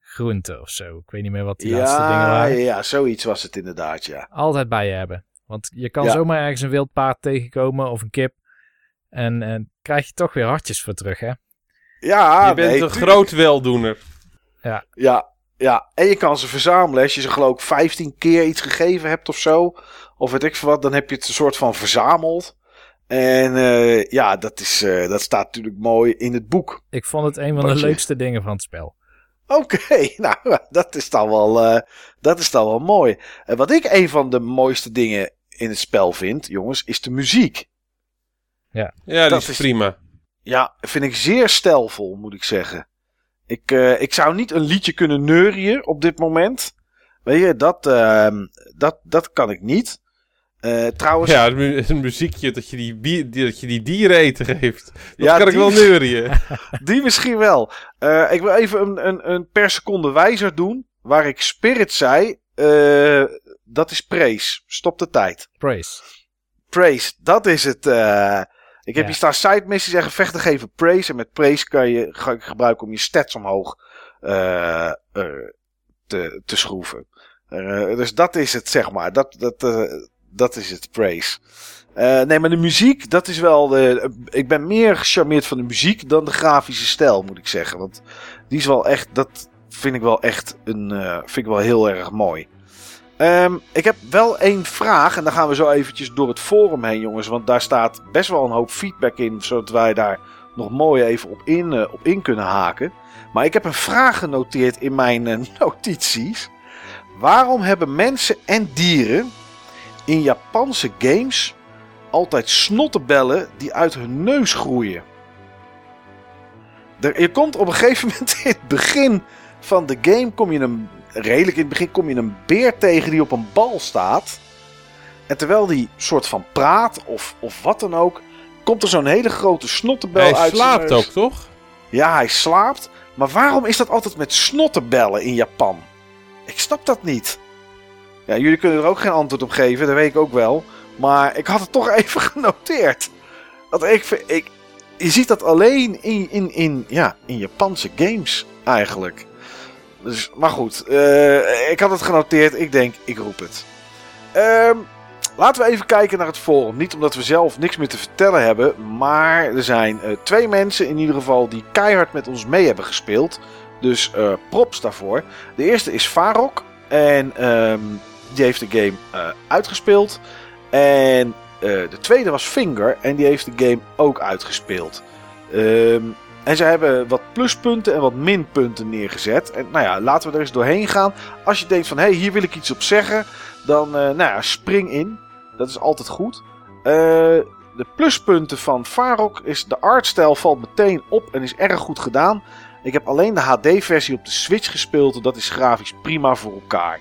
groente of zo. Ik weet niet meer wat die ja, laatste dingen waren. Ja, zoiets was het inderdaad, ja. Altijd bij je hebben. Want je kan ja. zomaar ergens een wild paard tegenkomen of een kip. En, en krijg je toch weer hartjes voor terug, hè? Ja, Je bent nee, een groot weldoener. Ja. Ja, ja. En je kan ze verzamelen. Als je ze geloof ik 15 keer iets gegeven hebt of zo. Of weet ik veel wat. Dan heb je het een soort van verzameld. En uh, ja, dat, is, uh, dat staat natuurlijk mooi in het boek. Ik vond het een van de leukste dingen van het spel. Oké, okay, [LAUGHS] nou, dat is dan wel, uh, dat is dan wel mooi. En wat ik een van de mooiste dingen in het spel vind, jongens, is de muziek. Ja, ja dat is, is prima. Ja, vind ik zeer stijlvol, moet ik zeggen. Ik, ik zou niet een liedje kunnen neurien op dit moment. Weet je, dat, ehm, dat, dat kan ik niet. Uh, trouwens... Ja, een muziekje dat je die, bier, dat je die dieren eten geeft. Dat ja, kan ik wel neurien. [LAUGHS] die misschien wel. Uh, ik wil even een, een, een per seconde wijzer doen. Waar ik Spirit zei. Uh, dat is praise. Stop de tijd. Praise. Praise, dat is het. ik heb ja. hier staan side missies en gevechten geven praise. En met praise kan je gebruiken om je stats omhoog te, te schroeven. dus dat is het, zeg maar. Dat, dat, dat is het, praise. Uh, nee, maar de muziek, dat is wel. Ik ben meer gecharmeerd van de muziek dan de grafische stijl, moet ik zeggen. Want die is wel echt. Dat vind ik wel echt een. Uh, vind ik wel heel erg mooi. Um, ik heb wel één vraag. En dan gaan we zo eventjes door het forum heen, jongens. Want daar staat best wel een hoop feedback in. Zodat wij daar nog mooi even op in, uh, op in kunnen haken. Maar ik heb een vraag genoteerd in mijn [LAUGHS] notities. Waarom hebben mensen en dieren in Japanse games altijd snottenbellen die uit hun neus groeien. Er, je komt op een gegeven moment in het begin van de game, kom je een, redelijk in het begin, kom je een beer tegen die op een bal staat. En terwijl die soort van praat of, of wat dan ook, komt er zo'n hele grote snottenbel hij uit Hij slaapt ook, toch? Ja, hij slaapt. Maar waarom is dat altijd met snottenbellen in Japan? Ik snap dat niet. Ja, jullie kunnen er ook geen antwoord op geven, dat weet ik ook wel. Maar ik had het toch [LAUGHS] even genoteerd. Dat ik, ik, je ziet dat alleen in, in, in, ja, in Japanse games eigenlijk. Dus, maar goed, eh, ik had het genoteerd. Ik denk, ik roep het. Ehm, laten we even kijken naar het forum. Niet omdat we zelf niks meer te vertellen hebben. Maar er zijn eh, twee mensen in ieder geval die keihard met ons mee hebben gespeeld. Dus eh, props daarvoor. De eerste is Farok. En ehm, die heeft de game eh, uitgespeeld. En eh, de tweede was Finger. En die heeft de game ook uitgespeeld. Ehm, en ze hebben wat pluspunten en wat minpunten neergezet. En nou ja, laten we er eens doorheen gaan. Als je denkt van, hé, hey, hier wil ik iets op zeggen. Dan, eh, nou ja, spring in. Dat is altijd goed. De pluspunten van Farok is de artstijl valt meteen op en is erg goed gedaan. Ik heb alleen de HD-versie op de Switch gespeeld en dat is grafisch prima voor elkaar.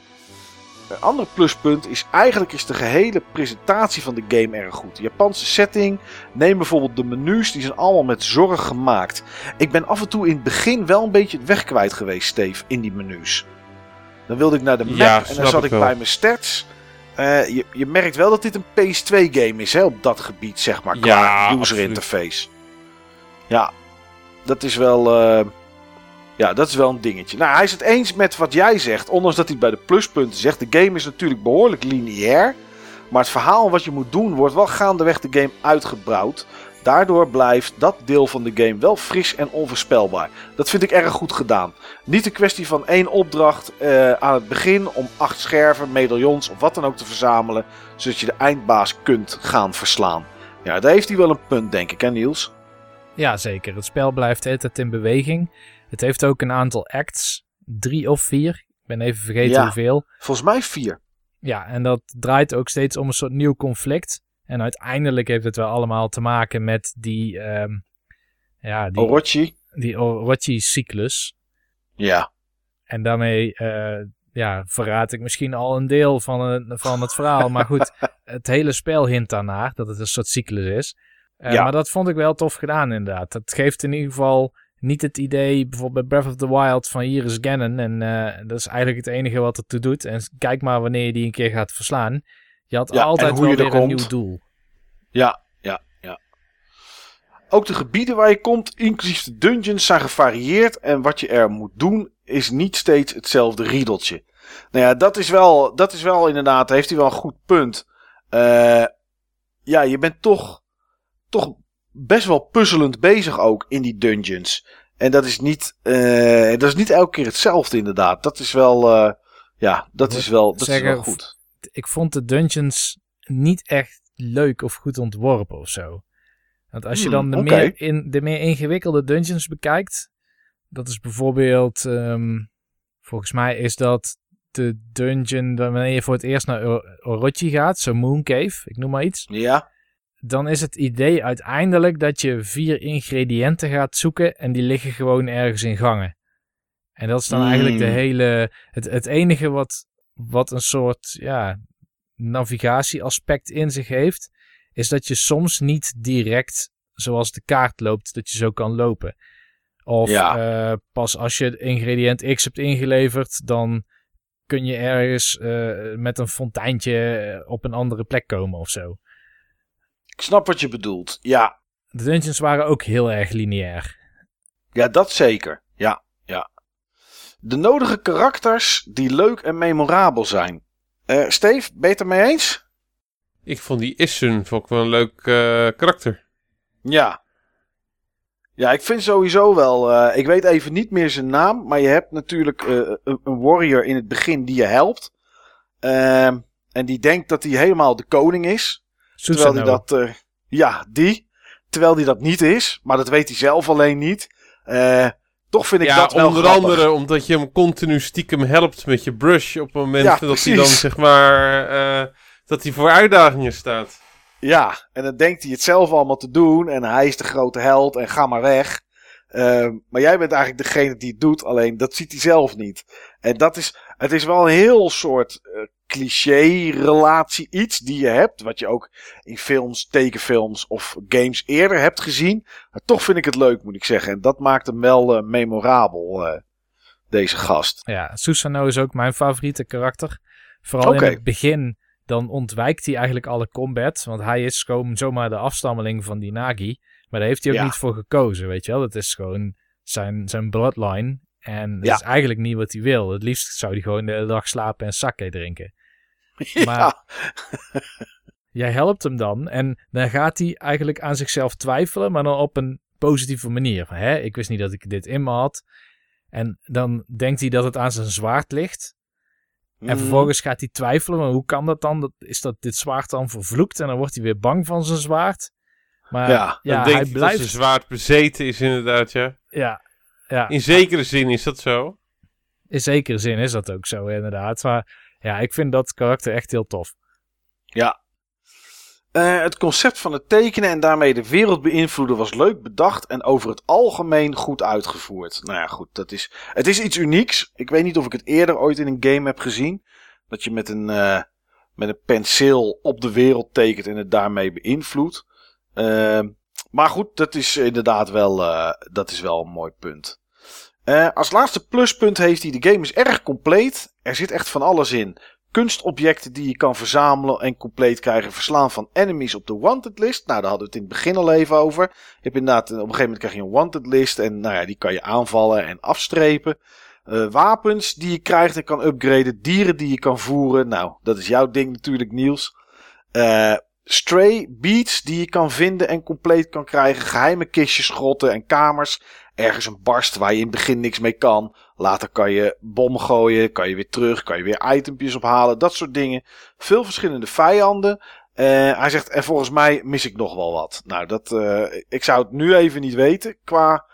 Een ander pluspunt is eigenlijk is de gehele presentatie van de game erg goed. De Japanse setting, neem bijvoorbeeld de menus, die zijn allemaal met zorg gemaakt. Ik ben af en toe in het begin wel een beetje het weg kwijt geweest, Steve, in die menus. Dan wilde ik naar de map Ja, en dan zat ik bij mijn stats. Eh, je, je merkt wel dat dit een PS2-game is, hè, op dat gebied, zeg maar, qua Ja, user absoluut. interface. Ja, dat is wel... eh, ja, dat is wel een dingetje. Nou, hij is het eens met wat jij zegt. Ondanks dat hij bij de pluspunten zegt. De game is natuurlijk behoorlijk lineair. Maar het verhaal wat je moet doen wordt wel gaandeweg de game uitgebouwd. Daardoor blijft dat deel van de game wel fris en onvoorspelbaar. Dat vind ik erg goed gedaan. Niet een kwestie van één opdracht eh, aan het begin om acht scherven, medaillons of wat dan ook te verzamelen. Zodat je de eindbaas kunt gaan verslaan. Ja, daar heeft hij wel een punt, denk ik, hè Niels? Ja, zeker. Het spel blijft de hele tijd in beweging. Het heeft ook een aantal acts. Drie of vier. Ik ben even vergeten Ja. hoeveel. Volgens mij vier. Ja, en dat draait ook steeds om een soort nieuw conflict. En uiteindelijk heeft het wel allemaal te maken met die, ehm, ja, die, Orochi. die Orochi-cyclus. Ja. En daarmee eh, ja, verraad ik misschien al een deel van het, van het verhaal. Maar goed, [LAUGHS] het hele spel hint daarnaar dat het een soort cyclus is. Eh, Ja. Maar dat vond ik wel tof gedaan inderdaad. Dat geeft in ieder geval niet het idee, bijvoorbeeld bij Breath of the Wild, van hier is Ganon. En eh, dat is eigenlijk het enige wat het toe doet. En kijk maar wanneer je die een keer gaat verslaan. Je had Ja, altijd wel er weer een nieuw doel. Ja, ja, ja. Ook de gebieden waar je komt, inclusief de dungeons, zijn gevarieerd. En wat je er moet doen, is niet steeds hetzelfde riedeltje. Nou ja, dat is wel, dat is wel inderdaad, heeft hij wel een goed punt. Eh, ja, je bent toch, toch best wel puzzelend bezig ook in die dungeons. En dat is niet, eh, dat is niet elke keer hetzelfde inderdaad. Dat is wel, eh, ja, dat is wel, dat is Zeggen, wel goed. ik vond de dungeons niet echt leuk of goed ontworpen of zo. Want als je Hmm, dan de, meer in, de meer ingewikkelde dungeons bekijkt, dat is bijvoorbeeld, ehm, volgens mij is dat de dungeon wanneer je voor het eerst naar Or- Orochi gaat, zo'n Moon Cave, ik noem maar iets. Ja, Dan is het idee uiteindelijk dat je vier ingrediënten gaat zoeken en die liggen gewoon ergens in gangen. En dat is dan Hmm. eigenlijk de hele, het, het enige wat, wat een soort, ja, navigatieaspect in zich heeft, is dat je soms niet direct zoals de kaart loopt, dat je zo kan lopen. Of Ja. eh, pas als je ingrediënt X hebt ingeleverd, dan kun je ergens eh, met een fonteintje eh, op een andere plek komen of zo. Ik snap wat je bedoelt. Ja, De dungeons waren ook heel erg lineair. Ja, dat zeker. Ja, ja. De nodige karakters die leuk en memorabel zijn. Eh Steve, ben je het ermee eens? Ik vond die vond ik wel een leuk eh, karakter. Ja. Ja, ik vind sowieso wel. eh, ik weet even niet meer zijn naam. Maar je hebt natuurlijk eh, een, een warrior in het begin die je helpt. Ehm, en die denkt dat hij helemaal de koning is. Terwijl hij dat. eh, ja, die. Terwijl hij dat niet is. Maar dat weet hij zelf alleen niet. Eh, toch vind ik ja, dat wel onder grappig. andere omdat je hem continu stiekem helpt met je brush op het moment Ja, dat hij dan zeg maar eh, dat hij voor uitdagingen staat. Ja, en dan denkt hij het zelf allemaal te doen. En hij is de grote held en ga maar weg. Maar jij bent eigenlijk degene die het doet. Alleen dat ziet hij zelf niet. En dat is, het is wel een heel soort cliché-relatie. Iets die je hebt. Wat je ook in films, tekenfilms of games eerder hebt gezien. Maar toch vind ik het leuk, moet ik zeggen. En dat maakt hem wel eh, memorabel, eh, deze gast. Ja, Susanoo is ook mijn favoriete karakter. Vooral in het begin, dan ontwijkt hij eigenlijk alle combat. Want hij is gewoon zomaar de afstammeling van die Nagi. Maar daar heeft hij ook Ja. niet voor gekozen, weet je wel. Dat is gewoon zijn, zijn bloodline. En dat Ja. is eigenlijk niet wat hij wil. Het liefst zou hij gewoon de hele dag slapen en sake drinken. [LAUGHS] Maar-. Jij helpt hem dan en dan gaat hij eigenlijk aan zichzelf twijfelen, maar dan op een positieve manier. Hè, ik wist niet dat ik dit in me had. En dan denkt hij dat het aan zijn zwaard ligt. En Mm. vervolgens gaat hij twijfelen, maar hoe kan dat dan? Is dat dit zwaard dan vervloekt? En dan wordt hij weer bang van zijn zwaard. Maar Ja, ja, hij dat blijft... ze zwaard bezeten is inderdaad, ja. Ja, ja, In zekere zin is dat zo. in zekere zin is dat ook zo inderdaad. Maar ja, ik vind dat karakter echt heel tof. Ja. Eh, het concept van het tekenen en daarmee de wereld beïnvloeden was leuk bedacht en over het algemeen goed uitgevoerd. Nou ja, goed, dat is, het is iets unieks. Ik weet niet of ik het eerder ooit in een game heb gezien. Dat je met een, eh, met een penseel op de wereld tekent en het daarmee beïnvloedt. Ehm, maar goed, dat is inderdaad wel, eh, dat is wel een mooi punt. Eh, als laatste pluspunt heeft hij, de game is erg compleet. Er zit echt van alles in kunstobjecten die je kan verzamelen en compleet krijgen. Verslaan van enemies op de wanted list. Nou, daar hadden we het in het begin al even over. Je hebt inderdaad, op een gegeven moment krijg je een wanted list. En nou ja, die kan je aanvallen en afstrepen. Eh, wapens die je krijgt en kan upgraden. Dieren die je kan voeren. Nou, dat is jouw ding natuurlijk, Niels. Eh, stray beats die je kan vinden en compleet kan krijgen. Geheime kistjes, grotten en kamers. Ergens een barst waar je in het begin niks mee kan. Later kan je bommen gooien, kan je weer terug, kan je weer itempjes ophalen, dat soort dingen. Veel verschillende vijanden. Eh, hij zegt, en volgens mij mis ik nog wel wat. Nou, dat, eh, ik zou het nu even niet weten qua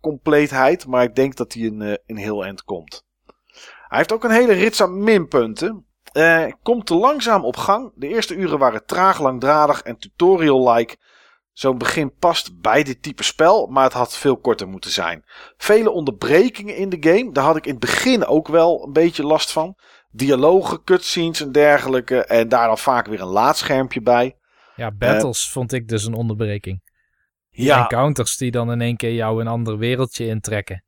compleetheid, maar ik denk dat hij een, eh, een heel eind komt. Hij heeft ook een hele rits aan minpunten. Komt te langzaam op gang. De eerste uren waren traag, langdradig en tutorial-like. Zo'n begin past bij dit type spel, maar het had veel korter moeten zijn. Vele onderbrekingen in de game. Daar had ik in het begin ook wel een beetje last van. Dialogen, cutscenes en dergelijke. En daar dan vaak weer een laadschermpje bij. Ja, battles vond ik dus een onderbreking. Ja, Encounters die dan in één keer jou een ander wereldje intrekken.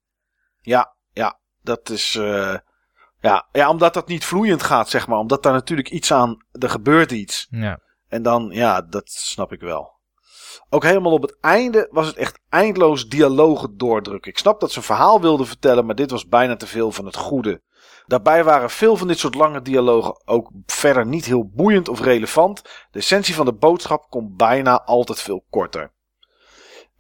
ja, ja. Dat is. eh, ja, ja, omdat dat niet vloeiend gaat, zeg maar. Omdat daar natuurlijk iets aan. Er gebeurt iets. Ja. En dan, ja, dat snap ik wel. Ook helemaal op het einde was het echt eindeloos dialogen doordrukken. Ik snap dat ze een verhaal wilden vertellen, maar dit was bijna te veel van het goede. Daarbij waren veel van dit soort lange dialogen ook verder niet heel boeiend of relevant. De essentie van de boodschap komt bijna altijd veel korter.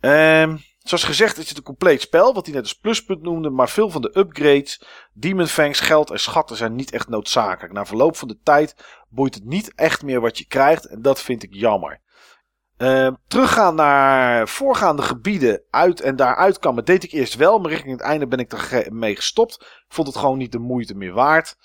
Ehm, zoals gezegd is het een compleet spel, wat hij net als pluspunt noemde, maar veel van de upgrades, Demon Fangs, geld en schatten zijn niet echt noodzakelijk. Na verloop van de tijd boeit het niet echt meer wat je krijgt en dat vind ik jammer. Uh, teruggaan naar voorgaande gebieden uit en daaruit kan. Maar deed ik eerst wel, maar richting het einde ben ik er mee gestopt. Vond het gewoon niet de moeite meer waard.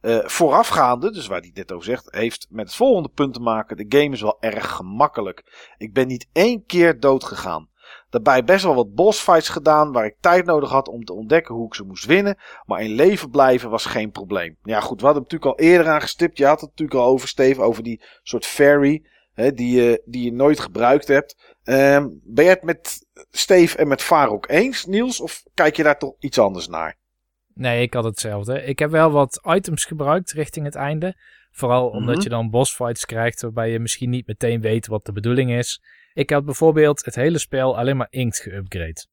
Uh, voorafgaande, dus waar hij net over zegt, heeft met het volgende punt te maken. De game is wel erg gemakkelijk. Ik ben niet één keer dood gegaan. Daarbij best wel wat bossfights gedaan waar ik tijd nodig had om te ontdekken hoe ik ze moest winnen. Maar in leven blijven was geen probleem. Ja goed, we hadden hem natuurlijk al eerder aangestipt. Je had het natuurlijk al over, Steve, over die soort fairy. Hè, die, je, die je nooit gebruikt hebt. Um, ben je het met Steve en met Farok eens, Niels? Of kijk je daar toch iets anders naar? Nee, ik had hetzelfde. Ik heb wel wat items gebruikt richting het einde. Vooral omdat Mhm. je dan bossfights krijgt waarbij je misschien niet meteen weet wat de bedoeling is. Ik had bijvoorbeeld het hele spel alleen maar inkt geupgrade.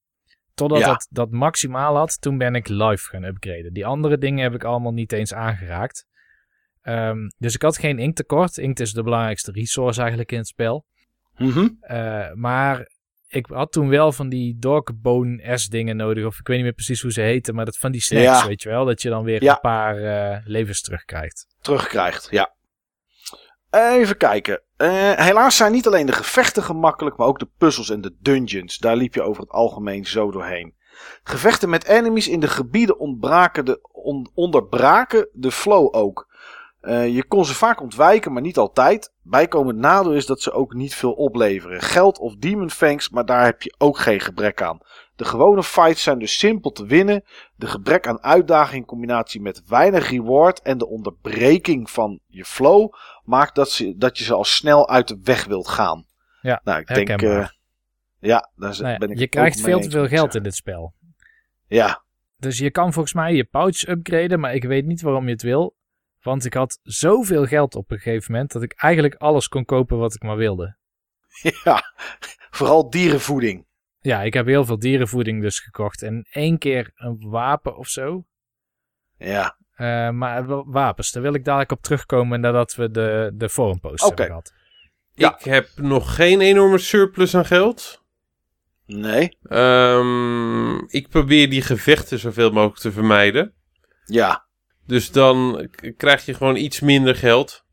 Totdat Ja. het dat maximaal had, toen ben ik live gaan upgraden. Die andere dingen heb ik allemaal niet eens aangeraakt. Ehm, dus ik had geen inkttekort. Inkt is de belangrijkste resource eigenlijk in het spel. Mhm. Eh, maar ik had toen wel van die Dorkbone S dingen nodig. Of ik weet niet meer precies hoe ze heten. Maar dat van die snacks, Ja. weet je wel. Dat je dan weer Ja. een paar eh, levens terugkrijgt. Terugkrijgt, ja. Even kijken. Eh, helaas zijn niet alleen de gevechten gemakkelijk, maar ook de puzzels en de dungeons. Daar liep je over het algemeen zo doorheen. Gevechten met enemies in de gebieden ontbraken de, on- onderbraken de flow ook. Eh, je kon ze vaak ontwijken, maar niet altijd. Bijkomend nadeel is dat ze ook niet veel opleveren. Geld of demon fangs, maar daar heb je ook geen gebrek aan. De gewone fights zijn dus simpel te winnen. De gebrek aan uitdaging in combinatie met weinig reward en de onderbreking van je flow maakt dat, ze, dat je ze al snel uit de weg wilt gaan. Ja, nou, ik denk. eh, ja, daar Nou ja, ben ik je krijgt veel te veel geld in dit spel. Ja, Dus je kan volgens mij je pouch upgraden, maar ik weet niet waarom je het wil. Want ik had zoveel geld op een gegeven moment dat ik eigenlijk alles kon kopen wat ik maar wilde. ja, vooral dierenvoeding. ja, ik heb heel veel dierenvoeding dus gekocht. En één keer een wapen of zo. Ja. Uh, maar wapens, daar wil ik dadelijk op terugkomen nadat we de, de forumpost Oké. hebben gehad. Ja. Ik heb nog geen enorme surplus aan geld. Nee. Ehm, ik probeer die gevechten zoveel mogelijk te vermijden. Ja. Dus dan krijg je gewoon iets minder geld.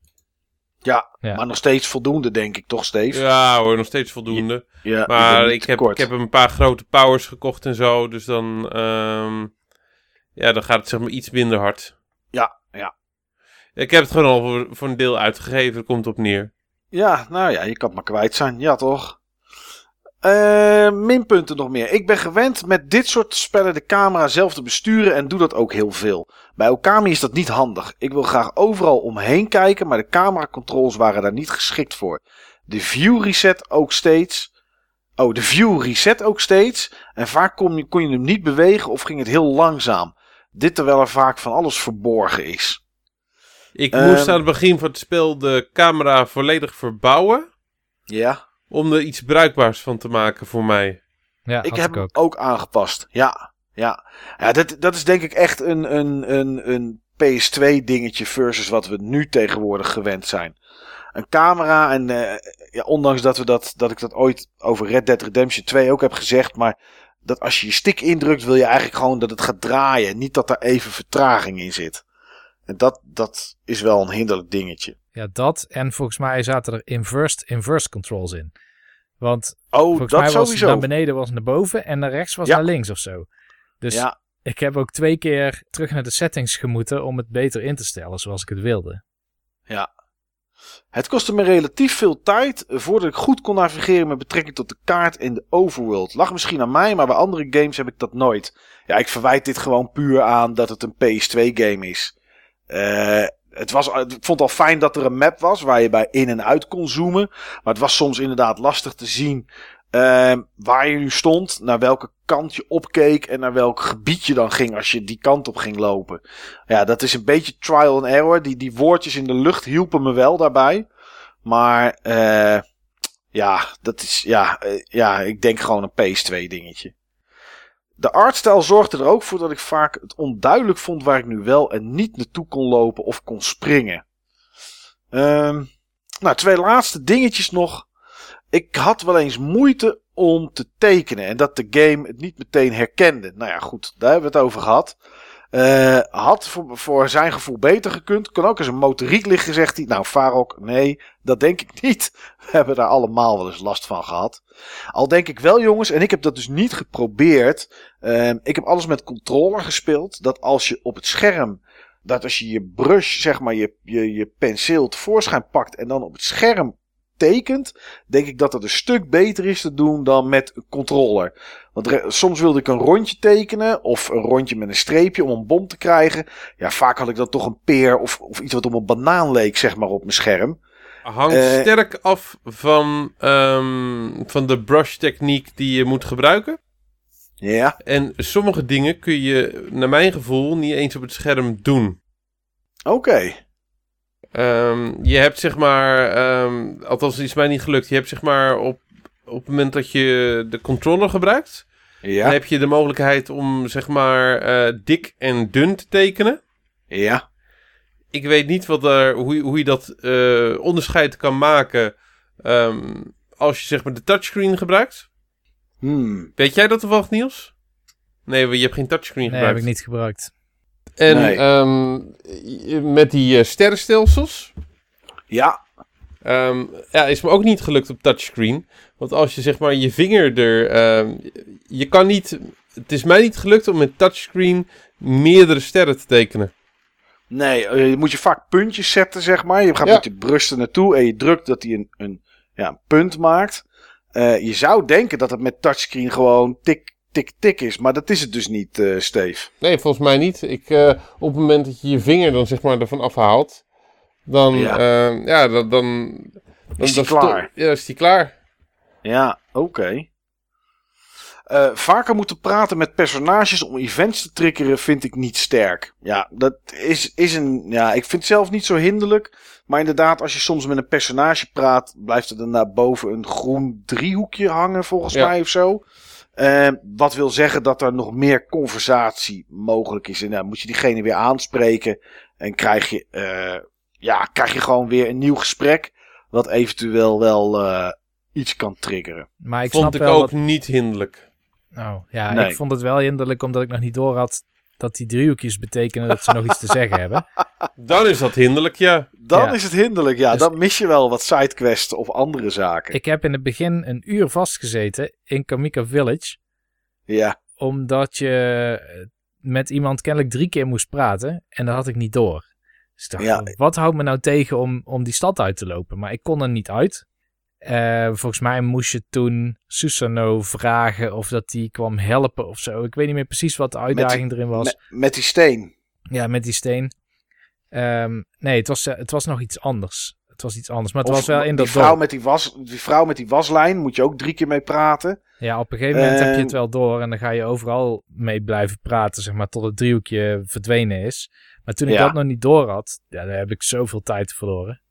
Ja. Ja. Maar nog steeds voldoende, denk ik, toch, Steve? Ja hoor, nog steeds voldoende. Ja, maar ik heb, ik heb een paar grote powers gekocht en zo. Dus dan, ehm, ja, dan gaat het zeg maar iets minder hard. Ja, ja. Ik heb het gewoon al voor, voor een deel uitgegeven. Komt op neer. Ja, nou ja, je kan het maar kwijt zijn. Ja, toch? Eh, minpunten nog meer. Ik ben gewend met dit soort spellen de camera zelf te besturen en doe dat ook heel veel. Bij Okami is dat niet handig. Ik wil graag overal omheen kijken, maar de camera controls waren daar niet geschikt voor. De view reset ook steeds. Oh, de view reset ook steeds. En vaak kon je, kon je hem niet bewegen of ging het heel langzaam. Dit terwijl er vaak van alles verborgen is. Ik Ehm. moest aan het begin van het spel de camera volledig verbouwen. Ja, Om er iets bruikbaars van te maken voor mij. Ja, ik heb ik hem ook. ook aangepast. Ja, ja. ja dat, dat is denk ik echt een, een, een, een PS2 dingetje versus wat we nu tegenwoordig gewend zijn. Een camera en eh, ja, ondanks dat, we dat, dat ik dat ooit over Red Dead Redemption 2 ook heb gezegd, maar dat als je je stick indrukt wil je eigenlijk gewoon dat het gaat draaien. Niet dat daar even vertraging in zit. En dat, dat is wel een hinderlijk dingetje. Ja, dat. En volgens mij zaten er inversed, inverse controls in. Want Oh, volgens dat mij was sowieso. naar beneden was naar boven en naar rechts was Ja. naar links of zo. Dus Ja, ik heb ook twee keer terug naar de settings gemoeten om het beter in te stellen zoals ik het wilde. Het kostte me relatief veel tijd voordat ik goed kon navigeren met betrekking tot de kaart in de overworld. Lag misschien aan mij, maar bij andere games heb ik dat nooit. Ja, ik verwijt dit gewoon puur aan dat het een PS2 game is. Eh, het was, ik vond al fijn dat er een map was waar je bij in en uit kon zoomen. Maar het was soms inderdaad lastig te zien eh, waar je nu stond, naar welke kant je opkeek en naar welk gebied je dan ging als je die kant op ging lopen. Ja, dat is een beetje trial and error. Die, die woordjes in de lucht hielpen me wel daarbij. Maar eh ja, dat is, ja, eh, ja, ik denk gewoon een PS2 dingetje. De artstijl zorgde er ook voor dat ik vaak het onduidelijk vond waar ik nu wel en niet naartoe kon lopen of kon springen. Ehm, nou, twee laatste dingetjes nog. Ik had wel eens moeite om te tekenen en dat de game het niet meteen herkende. Nou ja, goed, daar hebben we het over gehad. Eh, had voor, voor zijn gevoel beter gekund. Kan ook eens een motoriek liggen, zegt hij. Nou, Farok, nee, dat denk ik niet. [LAUGHS] We hebben daar allemaal wel eens last van gehad. Al denk ik wel, jongens, en ik heb dat dus niet geprobeerd. Ehm, ik heb alles met controller gespeeld. Dat als je op het scherm, dat als je je brush, zeg maar, je, je, je penseel tevoorschijn pakt en dan op het scherm tekent, denk ik dat dat een stuk beter is te doen dan met een controller. Want soms wilde ik een rondje tekenen of een rondje met een streepje om een bom te krijgen. Ja, vaak had ik dan toch een peer of, of iets wat op een banaan leek, zeg maar, op mijn scherm. Hangt Eh. sterk af van, ehm, van de brush techniek die je moet gebruiken. Ja, En sommige dingen kun je, naar mijn gevoel, niet eens op het scherm doen. oké. Ehm, je hebt zeg maar, ehm, althans is mij niet gelukt. Je hebt zeg maar op, op het moment dat je de controller gebruikt, Ja, dan heb je de mogelijkheid om zeg maar eh, dik en dun te tekenen. ja. Ik weet niet wat er, hoe, je- hoe je dat eh, onderscheid kan maken ehm, als je zeg maar de touchscreen gebruikt. Hmm. Weet jij dat toevallig, Niels? Nee, je hebt geen touchscreen Nee, heb gebruikt. ik niet gebruikt. En Nee. ehm, met die eh, sterrenstelsels, Ja, ehm, ja, is me ook niet gelukt op touchscreen. Want als je zeg maar je vinger er, ehm, je kan niet, het is mij niet gelukt om met touchscreen meerdere sterren te tekenen. nee, eh, je moet je vaak puntjes zetten, zeg maar. Je gaat Ja. met je brust er naartoe en je drukt dat hij een, een, ja, een punt maakt. Eh, je zou denken dat het met touchscreen gewoon tik, tik, tik is. Maar dat is het dus niet, eh Steve. Nee, volgens mij niet. Ik, eh, op het moment dat je je vinger dan zeg maar ervan afhaalt, dan, Ja. ja, ja dan, dan, dan Is die dan klaar? Ja, is die klaar. Ja, oké. Eh, vaker moeten praten met personages om events te triggeren vind ik niet sterk. Ja, dat is, is een. Ja, ik vind het zelf niet zo hinderlijk. Maar inderdaad, als je soms met een personage praat, blijft er dan naar boven een groen driehoekje hangen, volgens Ja. mij of zo. Uh, wat wil zeggen dat er nog meer conversatie mogelijk is. En dan moet je diegene weer aanspreken. En krijg je, uh, ja, krijg je gewoon weer een nieuw gesprek. Wat eventueel wel uh, iets kan triggeren. Maar ik vond ik ook niet hinderlijk. Oh, ja, ik vond het wel hinderlijk omdat ik nog niet door had dat die driehoekjes betekenen dat ze nog iets te zeggen hebben. [LAUGHS] Dan is dat hinderlijk, ja. Dan is het hinderlijk, ja. Dus dan mis je wel wat sidequests of andere zaken. Ik heb in het begin een uur vastgezeten in Kamika Village. Ja. Omdat je met iemand kennelijk drie keer moest praten en dat had ik niet door. Dus dacht, ja. wat houdt me nou tegen om, om die stad uit te lopen? Maar ik kon er niet uit. Uh, volgens mij moest je toen Susano vragen of dat die kwam helpen of zo. Ik weet niet meer precies wat de uitdaging erin was. Met, met, die steen. Ja, met die steen. Um, nee, het was, het was nog iets anders. Het was iets anders, maar het was wel in dat vrouw met die, was, die vrouw met die waslijn moet je ook drie keer mee praten. Ja, op een gegeven moment heb je het wel door en dan ga je overal mee blijven praten, zeg maar, tot het driehoekje verdwenen is. Maar toen ik dat nog niet door had, ja, daar heb ik zoveel tijd verloren.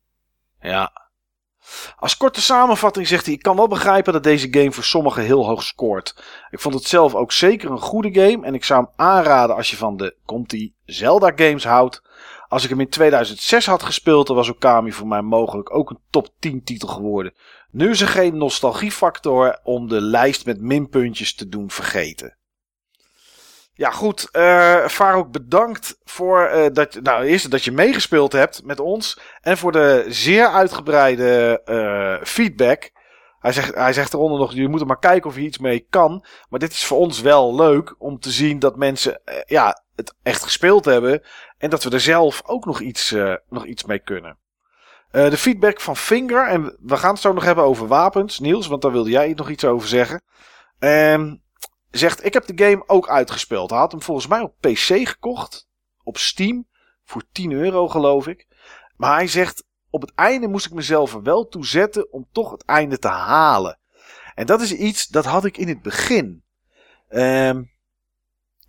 Ja, als korte samenvatting zegt hij: Ik kan wel begrijpen dat deze game voor sommigen heel hoog scoort. Ik vond het zelf ook zeker een goede game en ik zou hem aanraden als je van de komt Zelda games houdt. Als ik hem in 2006 had gespeeld, dan was Okami voor mij mogelijk ook een top 10 titel geworden. Nu is er geen nostalgiefactor om de lijst met minpuntjes te doen vergeten. Ja, goed. Uh, Farouk, bedankt voor uh, dat, nou, eerst dat je meegespeeld hebt met ons. En voor de zeer uitgebreide uh, feedback. Hij zegt, hij zegt eronder nog, je moet er maar kijken of je iets mee kan. Maar dit is voor ons wel leuk om te zien dat mensen ja, het echt gespeeld hebben. En dat we er zelf ook nog iets, nog iets mee kunnen. de feedback van Finger. En we gaan het zo nog hebben over wapens. Niels, want daar wilde jij nog iets over zeggen. Um, zegt, ik heb de game ook uitgespeeld. Hij had hem volgens mij op PC gekocht. Op Steam. Voor 10 euro geloof ik. Maar hij zegt, op het einde moest ik mezelf er wel toe zetten om toch het einde te halen. En dat is iets, dat had ik in het begin. Um,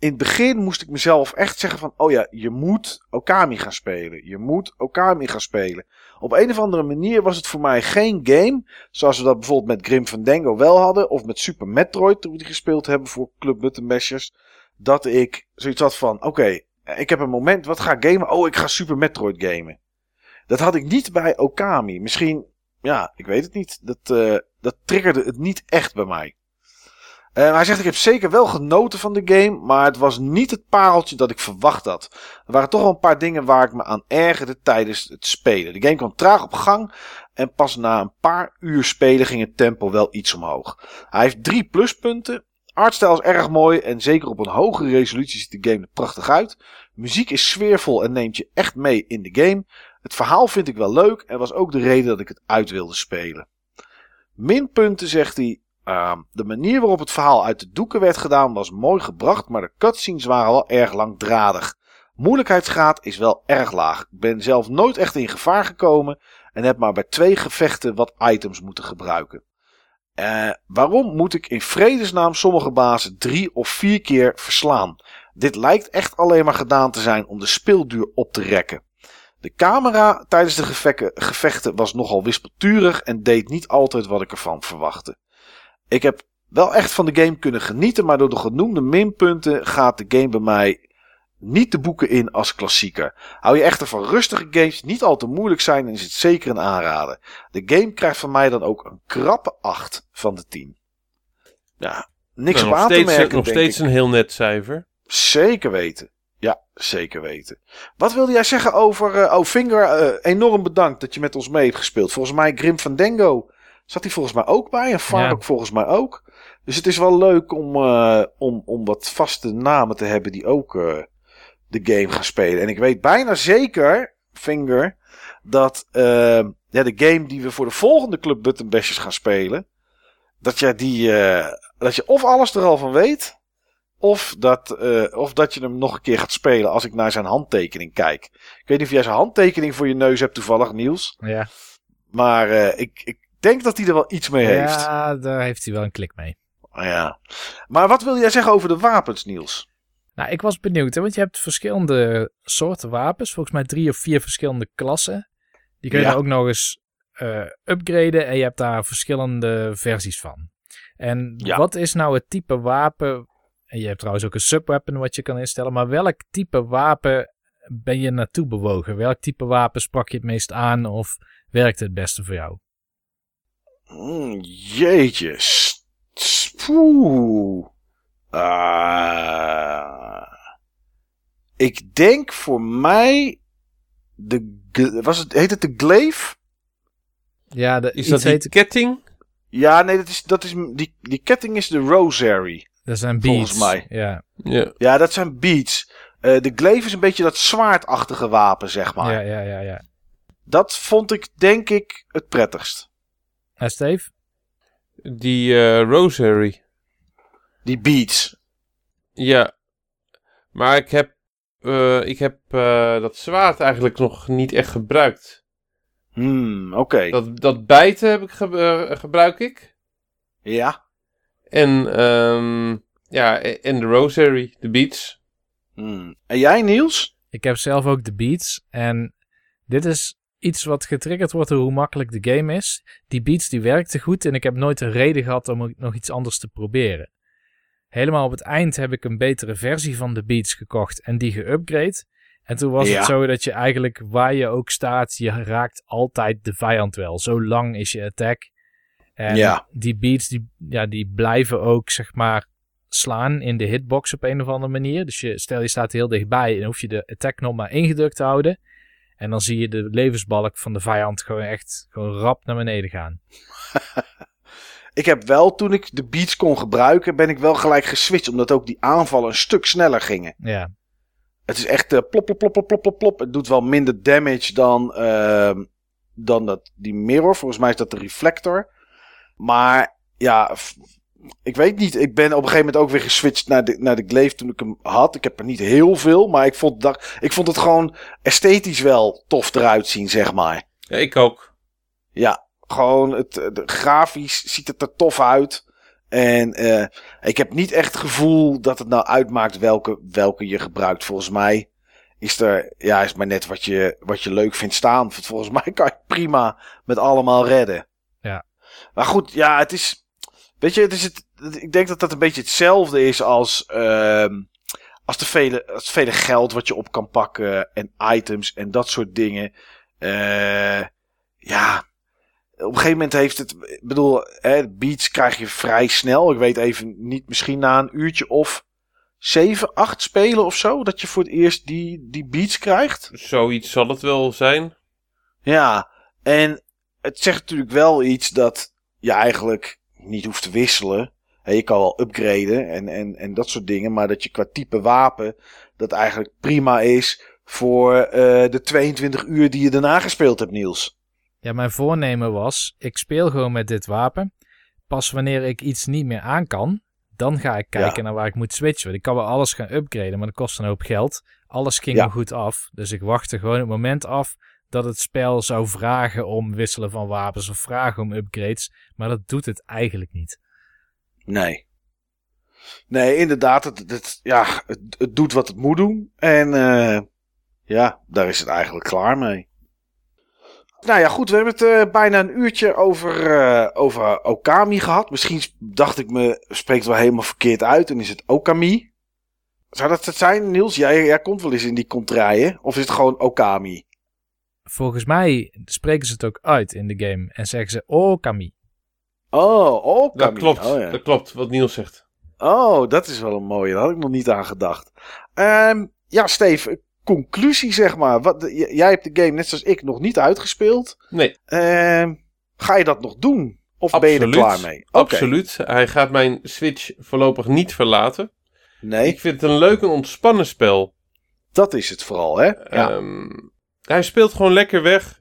in het begin moest ik mezelf echt zeggen van, oh ja, je moet Okami gaan spelen. Je moet Okami gaan spelen. Op een of andere manier was het voor mij geen game, zoals we dat bijvoorbeeld met Grim Fandango wel hadden, of met Super Metroid, toen we die gespeeld hebben voor Club Button Mashers, dat ik zoiets had van, oké, ik heb een moment, wat ga ik gamen? Oh, ik ga Super Metroid gamen. Dat had ik niet bij Okami. Misschien, ja, ik weet het niet. Dat, uh, dat triggerde het niet echt bij mij. Uh, hij zegt, ik heb zeker wel genoten van de game, maar het was niet het pareltje dat ik verwacht had. Er waren toch wel een paar dingen waar ik me aan ergerde tijdens het spelen. De game kwam traag op gang en pas na een paar uur spelen ging het tempo wel iets omhoog. Hij heeft drie pluspunten. Artstyle is erg mooi en zeker op een hogere resolutie ziet de game er prachtig uit. Muziek is sfeervol en neemt je echt mee in de game. Het verhaal vind ik wel leuk en was ook de reden dat ik het uit wilde spelen. Minpunten zegt hij. Uh, de manier waarop het verhaal uit de doeken werd gedaan was mooi gebracht, maar de cutscenes waren wel erg langdradig. Moeilijkheidsgraad is wel erg laag. Ik ben zelf nooit echt in gevaar gekomen en heb maar bij twee gevechten wat items moeten gebruiken. Uh, waarom moet ik in vredesnaam sommige bazen drie of vier keer verslaan? Dit lijkt echt alleen maar gedaan te zijn om de speelduur op te rekken. De camera tijdens de gevechten was nogal wispelturig en deed niet altijd wat ik ervan verwachtte. Ik heb wel echt van de game kunnen genieten, maar door de genoemde minpunten gaat de game bij mij niet de boeken in als klassieker. Hou je echter van rustige games niet al te moeilijk zijn, dan is het zeker een aanrader. De game krijgt van mij dan ook een krappe 8 van de 10. Ja, niks nou, op aan te merken. Nog steeds een heel net cijfer. Zeker weten. Ja, zeker weten. Wat wilde jij zeggen over. Uh, oh, Finger, uh, enorm bedankt dat je met ons mee hebt gespeeld. Volgens mij Grim van Dengo Zat hij volgens mij ook bij en Farok volgens mij ook. Dus het is wel leuk om, uh, om, om wat vaste namen te hebben die ook uh, de game gaan spelen. En ik weet bijna zeker, Finger, dat uh, ja, de game die we voor de volgende Club Button Bashes gaan spelen, dat, je die, dat je of alles er al van weet, of dat, of dat je hem nog een keer gaat spelen als ik naar zijn handtekening kijk. Ik weet niet of jij zijn handtekening voor je neus hebt toevallig, Niels. Ja. Maar ik, ik denk dat hij er wel iets mee heeft. Ja, daar heeft hij wel een klik mee. Oh ja. Maar wat wil jij zeggen over de wapens, Niels? Nou, ik was benieuwd, hè, want je hebt verschillende soorten wapens. Volgens mij drie of vier verschillende klassen. Die kun je ook nog eens uh, upgraden en je hebt daar verschillende versies van. En Ja. wat is nou het type wapen? En je hebt trouwens ook een subweapon wat je kan instellen. Maar welk type wapen ben je naartoe bewogen? Welk type wapen sprak je het meest aan of werkte het beste voor jou? Mm, jeetje. S- s- Poeh. Ah. ik denk voor mij. De, was het, heet het de Glaive? Ja, de, Is dat die heet- ketting? Ja, nee, dat is, dat is, die, die ketting is de Rosary. dat zijn volgens beats. mij. Ja, Ja. Ja, dat zijn beats. Eh, de Glaive is een beetje dat zwaardachtige wapen, zeg maar. ja, ja, ja, ja. Dat vond ik, denk ik, het prettigst. En Steve? Die eh, Rosary. Die beats. Ja. Maar ik heb, eh, ik heb eh, dat zwaard eigenlijk nog niet echt gebruikt. Hmm, oké. Dat, dat bijten heb ik ge- gebruik ik. Ja. En, ehm, ja, en de Rosary, de beats. Hmm. En jij, Niels? Ik heb zelf ook de beats. En dit is iets wat getriggerd wordt door hoe makkelijk de game is. Die beats die werkten goed en ik heb nooit een reden gehad om nog iets anders te proberen. Helemaal op het eind heb ik een betere versie van de beats gekocht en die geüpgrade. En toen was Ja. het zo dat je eigenlijk waar je ook staat, je raakt altijd de vijand wel. Zo lang is je attack. En Ja. die beats die, ja, die blijven ook zeg maar slaan in de hitbox op een of andere manier. Dus je, stel je staat heel dichtbij en hoef je de attack knop maar ingedrukt te houden. En dan zie je de levensbalk van de vijand gewoon echt gewoon rap naar beneden gaan. [LAUGHS] Ik heb wel, toen ik de beats kon gebruiken, ben ik wel gelijk geswitcht. Omdat ook die aanvallen een stuk sneller gingen. Ja, Het is echt eh, plop, plop, plop, plop, plop, plop, plop. Het doet wel minder damage dan, ehm, dan dat, die mirror. Volgens mij is dat de reflector. Maar ja, ik weet niet. Ik ben op een gegeven moment ook weer geswitcht naar de, naar de Glaive toen ik hem had. Ik heb er niet heel veel, maar ik vond, dat, ik vond het gewoon esthetisch wel tof eruit zien, zeg maar. Ja, ik ook. Ja, gewoon het, de, grafisch ziet het er tof uit. En eh, ik heb niet echt het gevoel dat het nou uitmaakt welke, welke je gebruikt. Volgens mij is er, ja, is maar net wat je, wat je leuk vindt staan. [LAUGHS] Volgens mij kan je prima met allemaal redden. Ja. Maar goed, ja, het is, weet je, het is het, ik denk dat dat een beetje hetzelfde is als, ehm, als, de vele, als het vele geld wat je op kan pakken en items en dat soort dingen. Eh, ja, op een gegeven moment heeft het, ik bedoel, hè, beats krijg je vrij snel. Ik weet even niet, misschien na een uurtje of zeven, acht spelen of zo, dat je voor het eerst die, die beats krijgt. Zoiets zal het wel zijn. Ja, en het zegt natuurlijk wel iets dat je eigenlijk niet hoeft te wisselen. Hè, je kan wel upgraden en, en, en dat soort dingen, maar dat je qua type wapen dat eigenlijk prima is voor eh, de 22 uur die je daarna gespeeld hebt, Niels. Ja, mijn voornemen was, ik speel gewoon met dit wapen. Pas wanneer ik iets niet meer aan kan, dan ga ik kijken Ja. naar waar ik moet switchen. Want ik kan wel alles gaan upgraden, maar dat kost een hoop geld. Alles ging Ja. me goed af. Dus ik wachtte gewoon het moment af dat het spel zou vragen om wisselen van wapens of vragen om upgrades. Maar dat doet het eigenlijk niet. Nee. Nee, inderdaad. Het, het, ja, het, het doet wat het moet doen. En eh, ja, daar is het eigenlijk klaar mee. Nou ja, goed. We hebben het eh, bijna een uurtje over, eh, over Okami gehad. Misschien dacht ik me, spreekt wel helemaal verkeerd uit. En is het Okami? Zou dat het zijn, Niels? Jij, jij komt wel eens in die contraien. Of is het gewoon Okami? Volgens mij spreken ze het ook uit in de game en zeggen ze oh Kami. Oh, Okami. Dat klopt. Oh, ja. Dat klopt, wat Niels zegt. Oh, dat is wel een mooie. Daar had ik nog niet aan gedacht. Ehm, ja, Steve, conclusie zeg maar. Wat, jij hebt de game net zoals ik nog niet uitgespeeld. Nee, Ehm, ga je dat nog doen? Of ben je er klaar mee? Absoluut. Hij gaat mijn Switch voorlopig niet verlaten. Nee, Ik vind het een leuk en ontspannen spel. dat is het vooral, hè? Ja. Ehm, hij speelt gewoon lekker weg.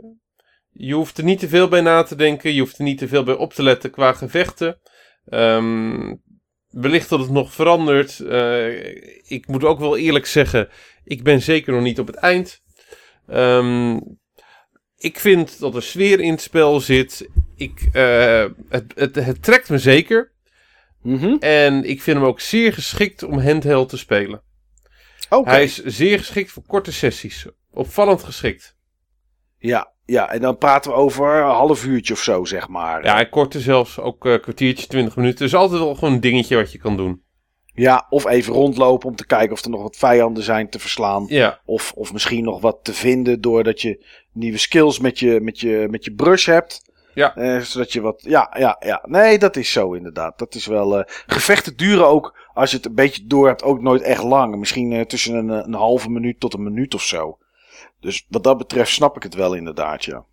Je hoeft er niet te veel bij na te denken. Je hoeft er niet te veel bij op te letten qua gevechten. Ehm, wellicht dat het nog verandert. Eh, ik moet ook wel eerlijk zeggen, ik ben zeker nog niet op het eind. Ehm, ik vind dat er sfeer in het spel zit. Ik, eh, het, het, het trekt me zeker. Mhm. En ik vind hem ook zeer geschikt om handheld te spelen. Hij is zeer geschikt voor korte sessies. Opvallend geschikt. Ja, ja, en dan praten we over een half uurtje of zo, zeg maar. Ja, en korte zelfs ook een kwartiertje, 20 minuten. Dus altijd wel gewoon een dingetje wat je kan doen. Ja, of even rondlopen om te kijken of er nog wat vijanden zijn te verslaan. Ja, Of, of misschien nog wat te vinden doordat je nieuwe skills met je, met je, met je brush hebt. Ja. Eh, zodat je wat. Ja, ja, ja. Nee, dat is zo inderdaad. Dat is wel. eh, gevechten duren ook, als je het een beetje door hebt, ook nooit echt lang. Misschien eh, tussen een, eh, een halve minuut tot een minuut of zo. Dus wat dat betreft snap ik het wel inderdaad, ja.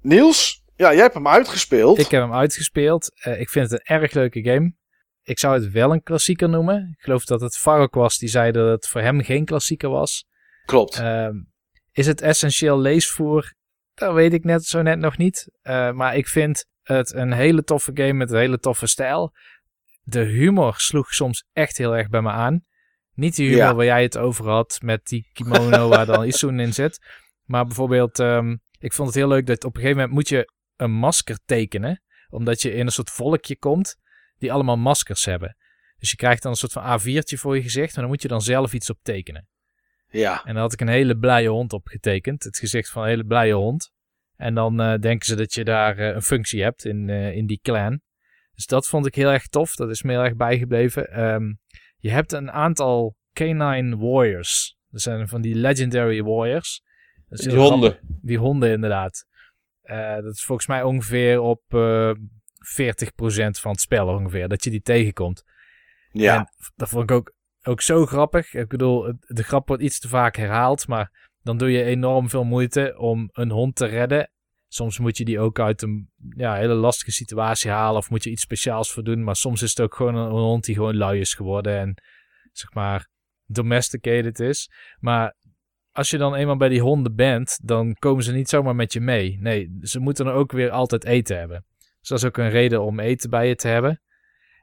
Niels, ja, jij hebt hem uitgespeeld. Ik heb hem uitgespeeld. Eh, ik vind het een erg leuke game. Ik zou het wel een klassieker noemen. Ik geloof dat het Farok was die zei dat het voor hem geen klassieker was. Klopt. Ehm, is het essentieel leesvoer? Dat weet ik net zo net nog niet. Eh, maar ik vind het een hele toffe game met een hele toffe stijl. De humor sloeg soms echt heel erg bij me aan. Niet die humor Ja. waar jij het over had met die kimono waar dan [LAUGHS] Isun in zit. Maar bijvoorbeeld, ehm, ik vond het heel leuk dat op een gegeven moment moet je een masker tekenen. Omdat je in een soort volkje komt die allemaal maskers hebben. Dus je krijgt dan een soort van A4'tje voor je gezicht. En dan moet je dan zelf iets op tekenen. ja. En dan had ik een hele blije hond opgetekend. Het gezicht van een hele blije hond. En dan eh, denken ze dat je daar eh, een functie hebt in, eh, in die clan. Dus dat vond ik heel erg tof. Dat is me heel erg bijgebleven. Ehm, je hebt een aantal canine warriors. Dat zijn van die legendary warriors. Dat die honden. Die honden inderdaad. Eh, dat is volgens mij ongeveer op eh 40% van het spel ongeveer. Dat je die tegenkomt. Ja. En dat vond ik ook, ook zo grappig. Ik bedoel, de grap wordt iets te vaak herhaald, maar dan doe je enorm veel moeite om een hond te redden. Soms moet je die ook uit een ja, hele lastige situatie halen of moet je iets speciaals voor doen. Maar soms is het ook gewoon een, hond die gewoon lui is geworden en zeg maar domesticated is. Maar als je dan eenmaal bij die honden bent, dan komen ze niet zomaar met je mee. Nee, ze moeten er ook weer altijd eten hebben. Dus dat is ook een reden om eten bij je te hebben.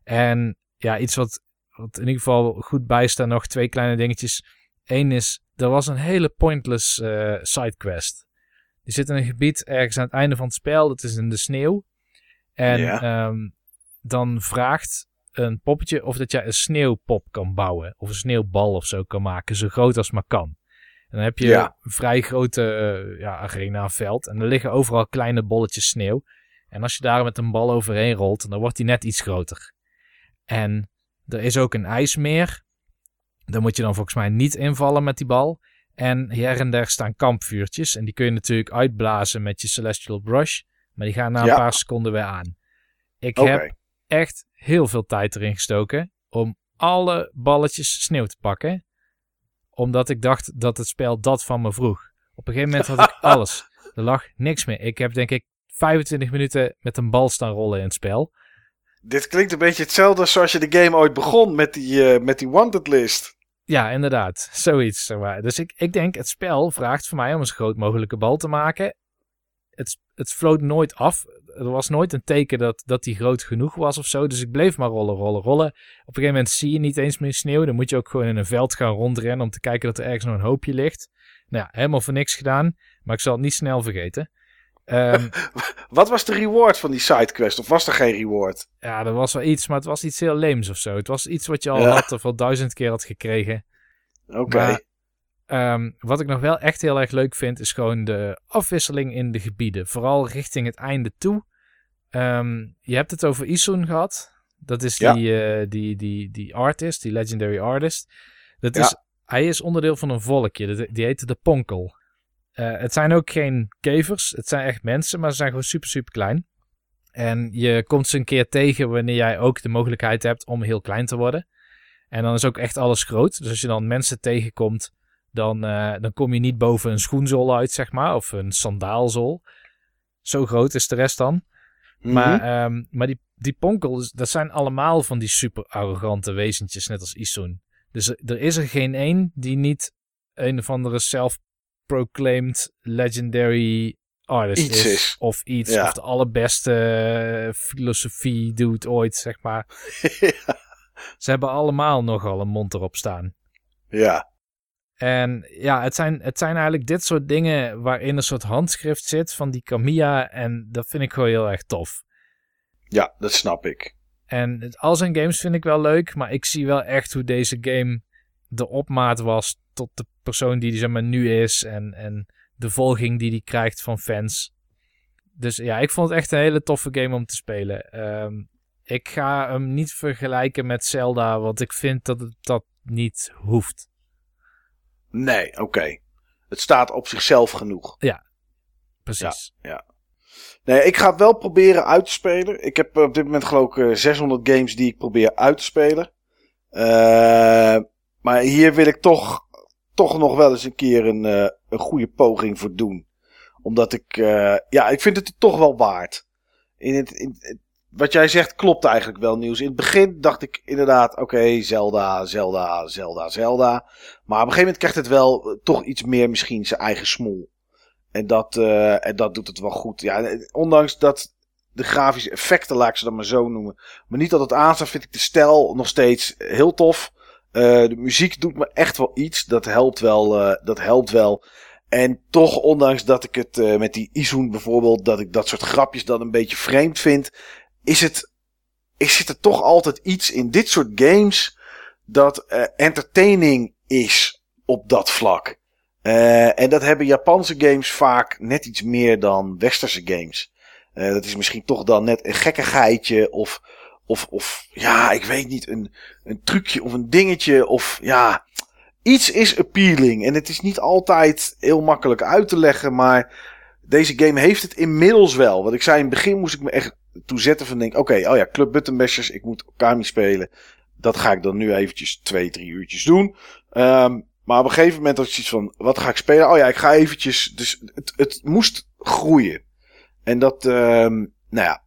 En ja, iets wat, wat in ieder geval goed bijstaat, nog twee kleine dingetjes. Eén is, er was een hele pointless eh sidequest. Die zit in een gebied ergens aan het einde van het spel, dat is in de sneeuw. En Ja. ehm, dan vraagt een poppetje of dat jij een sneeuwpop kan bouwen. Of een sneeuwbal of zo kan maken, zo groot als maar kan. En dan heb je Ja. een vrij grote eh, ja, arena veld. En er liggen overal kleine bolletjes sneeuw. En als je daar met een bal overheen rolt, dan wordt die net iets groter. En er is ook een ijsmeer. Daar moet je dan volgens mij niet invallen met die bal. En her en der staan kampvuurtjes. En die kun je natuurlijk uitblazen met je Celestial Brush. Maar die gaan na een Ja. paar seconden weer aan. Ik heb echt heel veel tijd erin gestoken om alle balletjes sneeuw te pakken. Omdat ik dacht dat het spel dat van me vroeg. Op een gegeven moment had ik [LAUGHS] alles. Er lag niks meer. Ik heb denk ik 25 minuten met een bal staan rollen in het spel. Dit klinkt een beetje hetzelfde zoals je de game ooit begon met die, eh, met die wanted list. Ja, inderdaad. [LAUGHS] Zoiets. Dus ik, ik denk, het spel vraagt voor mij om een zo groot mogelijke bal te maken. Het, het floot nooit af. Er was nooit een teken dat, dat die groot genoeg was of zo. Dus ik bleef maar rollen, rollen, rollen. Op een gegeven moment zie je niet eens meer sneeuw. Dan moet je ook gewoon in een veld gaan rondrennen om te kijken dat er ergens nog een hoopje ligt. Nou ja, helemaal voor niks gedaan. Maar ik zal het niet snel vergeten. Ehm, [LAUGHS] Wat was de reward van die sidequest? Of was er geen reward? ja, er was wel iets, maar het was iets heel leems of zo. Het was iets wat je al Ja. had of al duizend keer had gekregen. Oké. Ehm, wat ik nog wel echt heel erg leuk vind, is gewoon de afwisseling in de gebieden. Vooral richting het einde toe. Ehm, je hebt het over Isun gehad. Dat is Ja. die, eh, die, die, die artist, die legendary artist. Dat Ja. is, hij is onderdeel van een volkje. Die heet de Ponkel. Eh, het zijn ook geen kevers. Het zijn echt mensen, maar ze zijn gewoon super, super klein. En je komt ze een keer tegen wanneer jij ook de mogelijkheid hebt om heel klein te worden. En dan is ook echt alles groot. Dus als je dan mensen tegenkomt, dan, eh, dan kom je niet boven een schoenzool uit, zeg maar. Of een sandaalzool. Zo groot is de rest dan. Mhm. Maar, ehm, maar die, die ponkels, dat zijn allemaal van die super arrogante wezentjes, net als Isun. Dus er, is er geen één die niet een of andere self-proclaimed legendary artist Iets is. is. Of iets, Ja. of de allerbeste eh, filosofie doet ooit, zeg maar. [LAUGHS] Ze hebben allemaal nogal een mond erop staan. ja. En ja, het zijn, het zijn eigenlijk dit soort dingen waarin een soort handschrift zit van die Kamiya. En dat vind ik gewoon heel erg tof. ja, dat snap ik. En het, al zijn games vind ik wel leuk, maar ik zie wel echt hoe deze game de opmaat was tot de persoon die die zeg maar nu is. En, en de volging die die krijgt van fans. Dus ja, ik vond het echt een hele toffe game om te spelen. Ehm, ik ga hem niet vergelijken met Zelda, want ik vind dat het dat niet hoeft. Nee, oké. Het staat op zichzelf genoeg. Precies. Nee, ik ga het wel proberen uit te spelen. Ik heb op dit moment geloof ik eh, 600 games die ik probeer uit te spelen. Eh, maar hier wil ik toch, toch nog wel eens een keer een, eh, een goede poging voor doen. Omdat ik, eh, ja, ik vind het toch wel waard. In het, in, wat jij zegt klopt eigenlijk wel, Nieuws. In het begin dacht ik inderdaad, oké, Zelda, Zelda, Zelda, Zelda. Maar op een gegeven moment krijgt het wel eh, toch iets meer misschien zijn eigen smoel. En dat, en dat doet het wel goed. Ja, ondanks dat de grafische effecten, laat ik ze dan maar zo noemen, maar niet dat het vind ik de stijl nog steeds heel tof. Eh, de muziek doet me echt wel iets. Dat helpt wel. eh, dat helpt wel. En toch, ondanks dat ik het eh, met die Izoen bijvoorbeeld, dat ik dat soort grapjes dan een beetje vreemd vind, is het, is zit er toch altijd iets in dit soort games dat entertaining is op dat vlak. En dat hebben Japanse games vaak net iets meer dan westerse games. Dat is misschien toch dan net een gekkigheidje of, of, of ja, ik weet niet, een, een trucje of een dingetje of ja, iets is appealing. En het is niet altijd heel makkelijk uit te leggen, maar deze game heeft het inmiddels wel. Wat ik zei in het begin moest ik me echt toe zetten van denk, oké, oh ja, Club Button Bashers, ik moet Okami spelen. Dat ga ik dan nu eventjes twee, drie uurtjes doen. Ehm, maar op een gegeven moment had ik zoiets van, wat ga ik spelen? Oh ja, ik ga eventjes, dus het, het moest groeien. En dat, ehm, nou ja,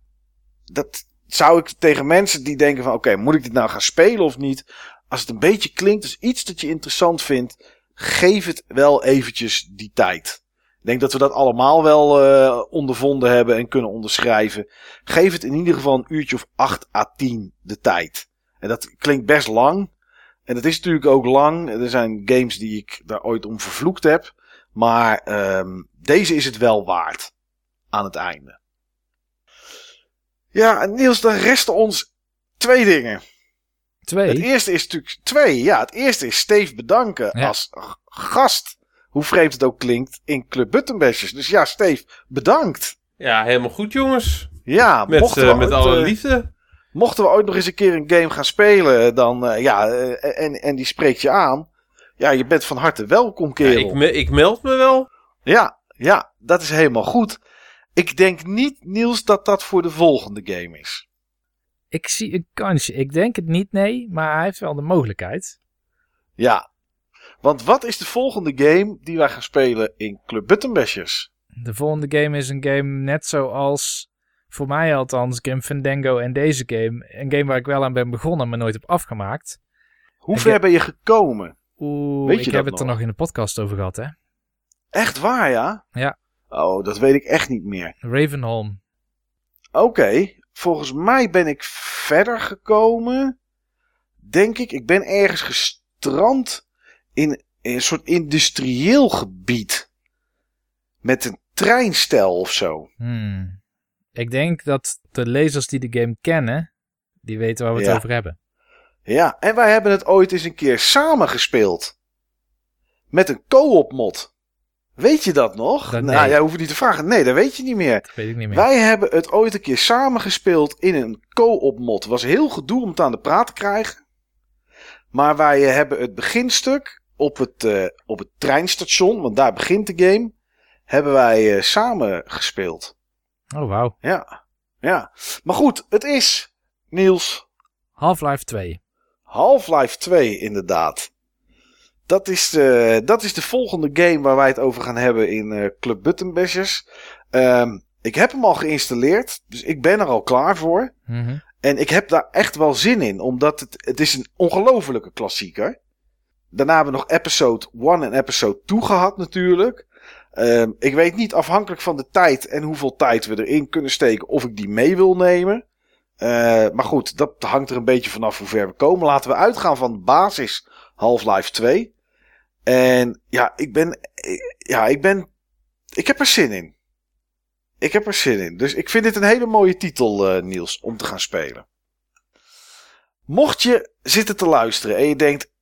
dat zou ik tegen mensen die denken van, oké, moet ik dit nou gaan spelen of niet? Als het een beetje klinkt als iets dat je interessant vindt, geef het wel eventjes die tijd. Ik denk dat we dat allemaal wel eh, ondervonden hebben en kunnen onderschrijven. Geef het in ieder geval een uurtje of 8 à 10 de tijd. En dat klinkt best lang. En dat is natuurlijk ook lang. Er zijn games die ik daar ooit om vervloekt heb. Maar ehm, deze is het wel waard. Aan het einde. Ja, Niels, dan resten ons twee dingen. Twee. Het eerste is natuurlijk twee. Ja, het eerste is Steve bedanken Ja. als gast. Hoe vreemd het ook klinkt in Club Buttonbashers. Dus ja, Steve, bedankt. Ja, helemaal goed, jongens. Ja, Met, mochten, eh, we met ooit, alle eh, liefde. mochten we ooit nog eens een keer een game gaan spelen, dan eh, ja, eh, en, en die spreekt je aan. Ja, je bent van harte welkom, Ja, kerel. ik, me- ik meld me wel. Ja, ja, dat is helemaal goed. Ik denk niet, Niels, dat dat voor de volgende game is. Ik zie een kansje. Ik denk het niet, nee. Maar hij heeft wel de mogelijkheid. Ja. Want wat is de volgende game die wij gaan spelen in Club Buttonbashers? De volgende game is een game net zoals, voor mij althans, Grim Fandango en deze game. Een game waar ik wel aan ben begonnen, maar nooit heb afgemaakt. Hoe ver heb- ben je gekomen? Oeh, Weet je ik heb het er nog? nog in de podcast over gehad, hè. Echt waar, ja? Ja. Oh, dat weet ik echt niet meer. Ravenholm. Oké, volgens mij ben ik verder gekomen. Denk ik, ik ben ergens gestrand in, een soort industrieel gebied. Met een treinstel of zo. Hmm. Ik denk dat de lezers die de game kennen, die weten waar we het over hebben. Ja, en wij hebben het ooit eens een keer samen gespeeld. Met een co-op mod. Weet je dat nog? Dat- nou, nee. jij hoeft het niet te vragen. Nee, dat weet je niet meer. Dat weet ik niet meer. Wij hebben het ooit een keer samen gespeeld in een co-op mod. Het was heel gedoe om het aan de praat te krijgen. Maar wij eh, hebben het beginstuk op het, eh, op het treinstation, want daar begint de game, hebben wij eh, samen gespeeld. Oh, wauw. Ja, ja. Maar goed, het is, Niels, Half-Life 2. Half-Life 2 inderdaad. Dat is, de, dat is de volgende game waar wij het over gaan hebben in eh, Club Button Bashers. Ehm, ik heb hem al geïnstalleerd, dus ik ben er al klaar voor. Mhm. En ik heb daar echt wel zin in, omdat het, het is een ongelofelijke klassieker. Daarna hebben we nog episode 1 en episode 2 gehad natuurlijk. Ehm, ik weet niet afhankelijk van de tijd en hoeveel tijd we erin kunnen steken of ik die mee wil nemen. Eh, maar goed, dat hangt er een beetje vanaf hoe ver we komen. Laten we uitgaan van de basis Half-Life 2. En ja, ik ben, ja, ik ben, ik heb er zin in. Ik heb er zin in. Dus ik vind dit een hele mooie titel, eh, Niels, om te gaan spelen. Mocht je zitten te luisteren en je denkt,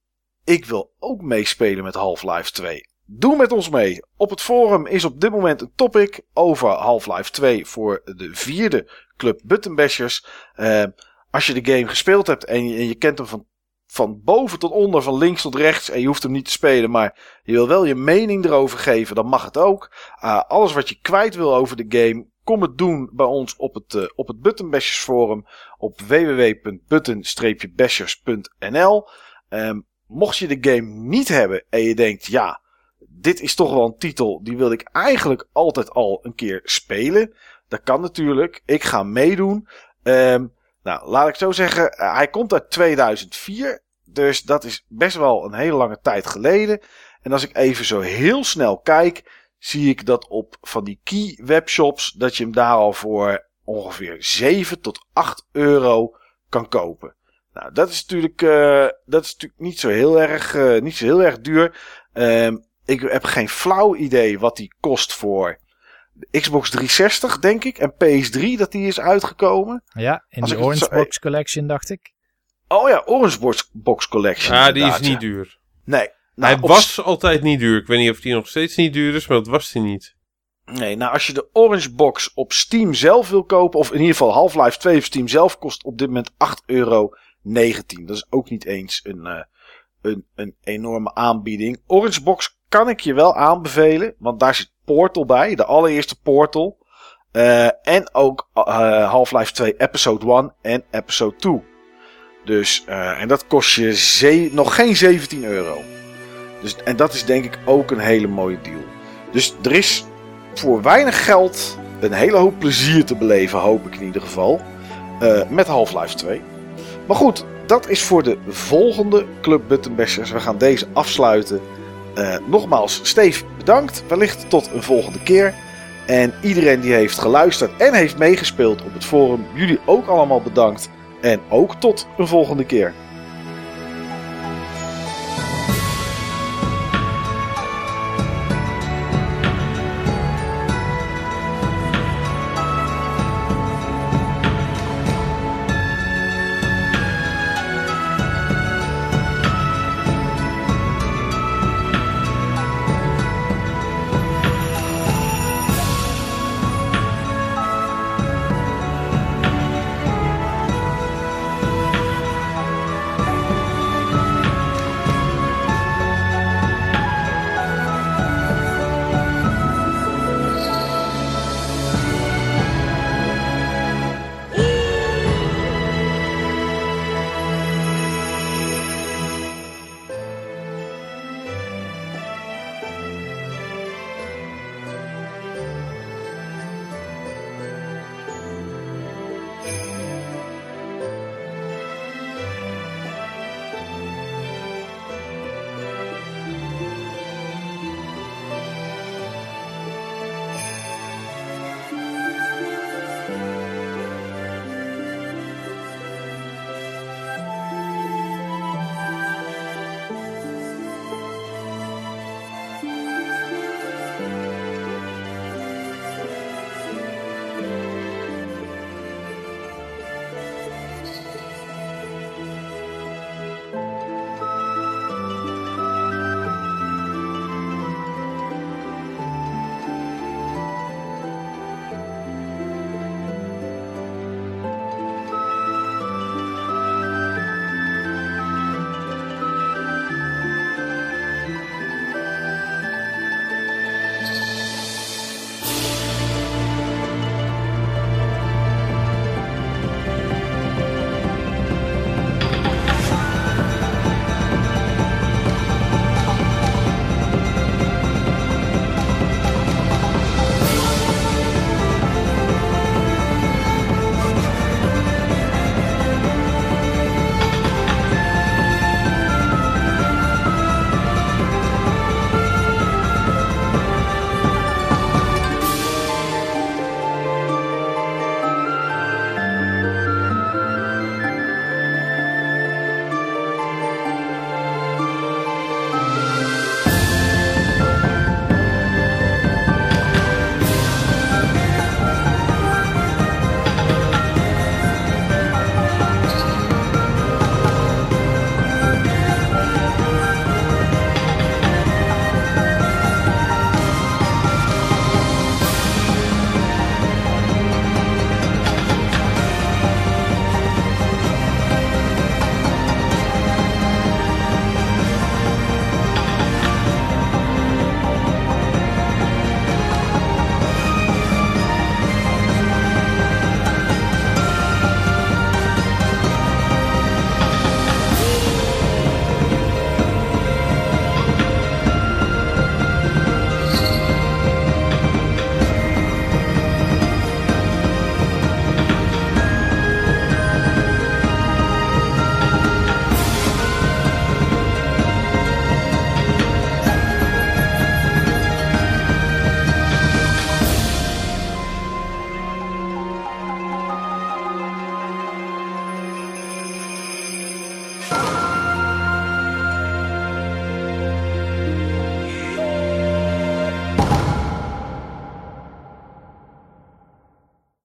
ik wil ook meespelen met Half-Life 2. doe met ons mee. Op het forum is op dit moment een topic over Half-Life 2 voor de vierde Club Buttonbashers. Uh, als je de game gespeeld hebt en en je kent hem van, van boven tot onder, van links tot rechts. En je hoeft hem niet te spelen, maar je wil wel je mening erover geven. Dan mag het ook. Uh, alles wat je kwijt wil over de game, kom het doen bij ons op het, uh, op het Buttonbashers forum op www.button-bashers.nl. Um, mocht je de game niet hebben en je denkt, ja, dit is toch wel een titel die wil ik eigenlijk altijd al een keer spelen. Dat kan natuurlijk. Ik ga meedoen. Um, nou, laat ik zo zeggen, uh, hij komt uit 2004. Dus dat is best wel een hele lange tijd geleden. En als ik even zo heel snel kijk, zie ik dat op van die key webshops dat je hem daar al voor ongeveer 7 tot 8 euro kan kopen. Nou, dat is natuurlijk, uh, dat is natuurlijk niet zo heel erg, uh, niet zo heel erg duur. Um, ik heb geen flauw idee wat die kost voor Xbox 360, denk ik. En PS3, dat die is uitgekomen. Ja, in de Orange zo... Box Collection, dacht ik. Oh ja, Orange Box, Box Collection. Ja, die is niet ja. duur. Nee. Nou, hij was altijd niet duur. Ik weet niet of die nog steeds niet duur is, maar dat was hij niet. Nee, nou als je de Orange Box op Steam zelf wil kopen, of in ieder geval Half-Life 2 op Steam zelf, kost op dit moment 8,19 euro. Dat is ook niet eens een, uh, een, een enorme aanbieding. Orange Box kan ik je wel aanbevelen, want daar zit Portal bij, de allereerste Portal. Uh, en ook uh, Half-Life 2 Episode 1 en Episode 2. Dus, uh, en dat kost je nog geen 17 euro. Dus, en dat is denk ik ook een hele mooie deal. Dus er is voor weinig geld een hele hoop plezier te beleven, hoop ik in ieder geval. Met Half-Life 2. Maar goed, dat is voor de volgende Club Buttonbashers. We gaan deze afsluiten. Uh, nogmaals, Steve, bedankt. Wellicht tot een volgende keer. En iedereen die heeft geluisterd en heeft meegespeeld op het forum, jullie ook allemaal bedankt. En ook tot een volgende keer.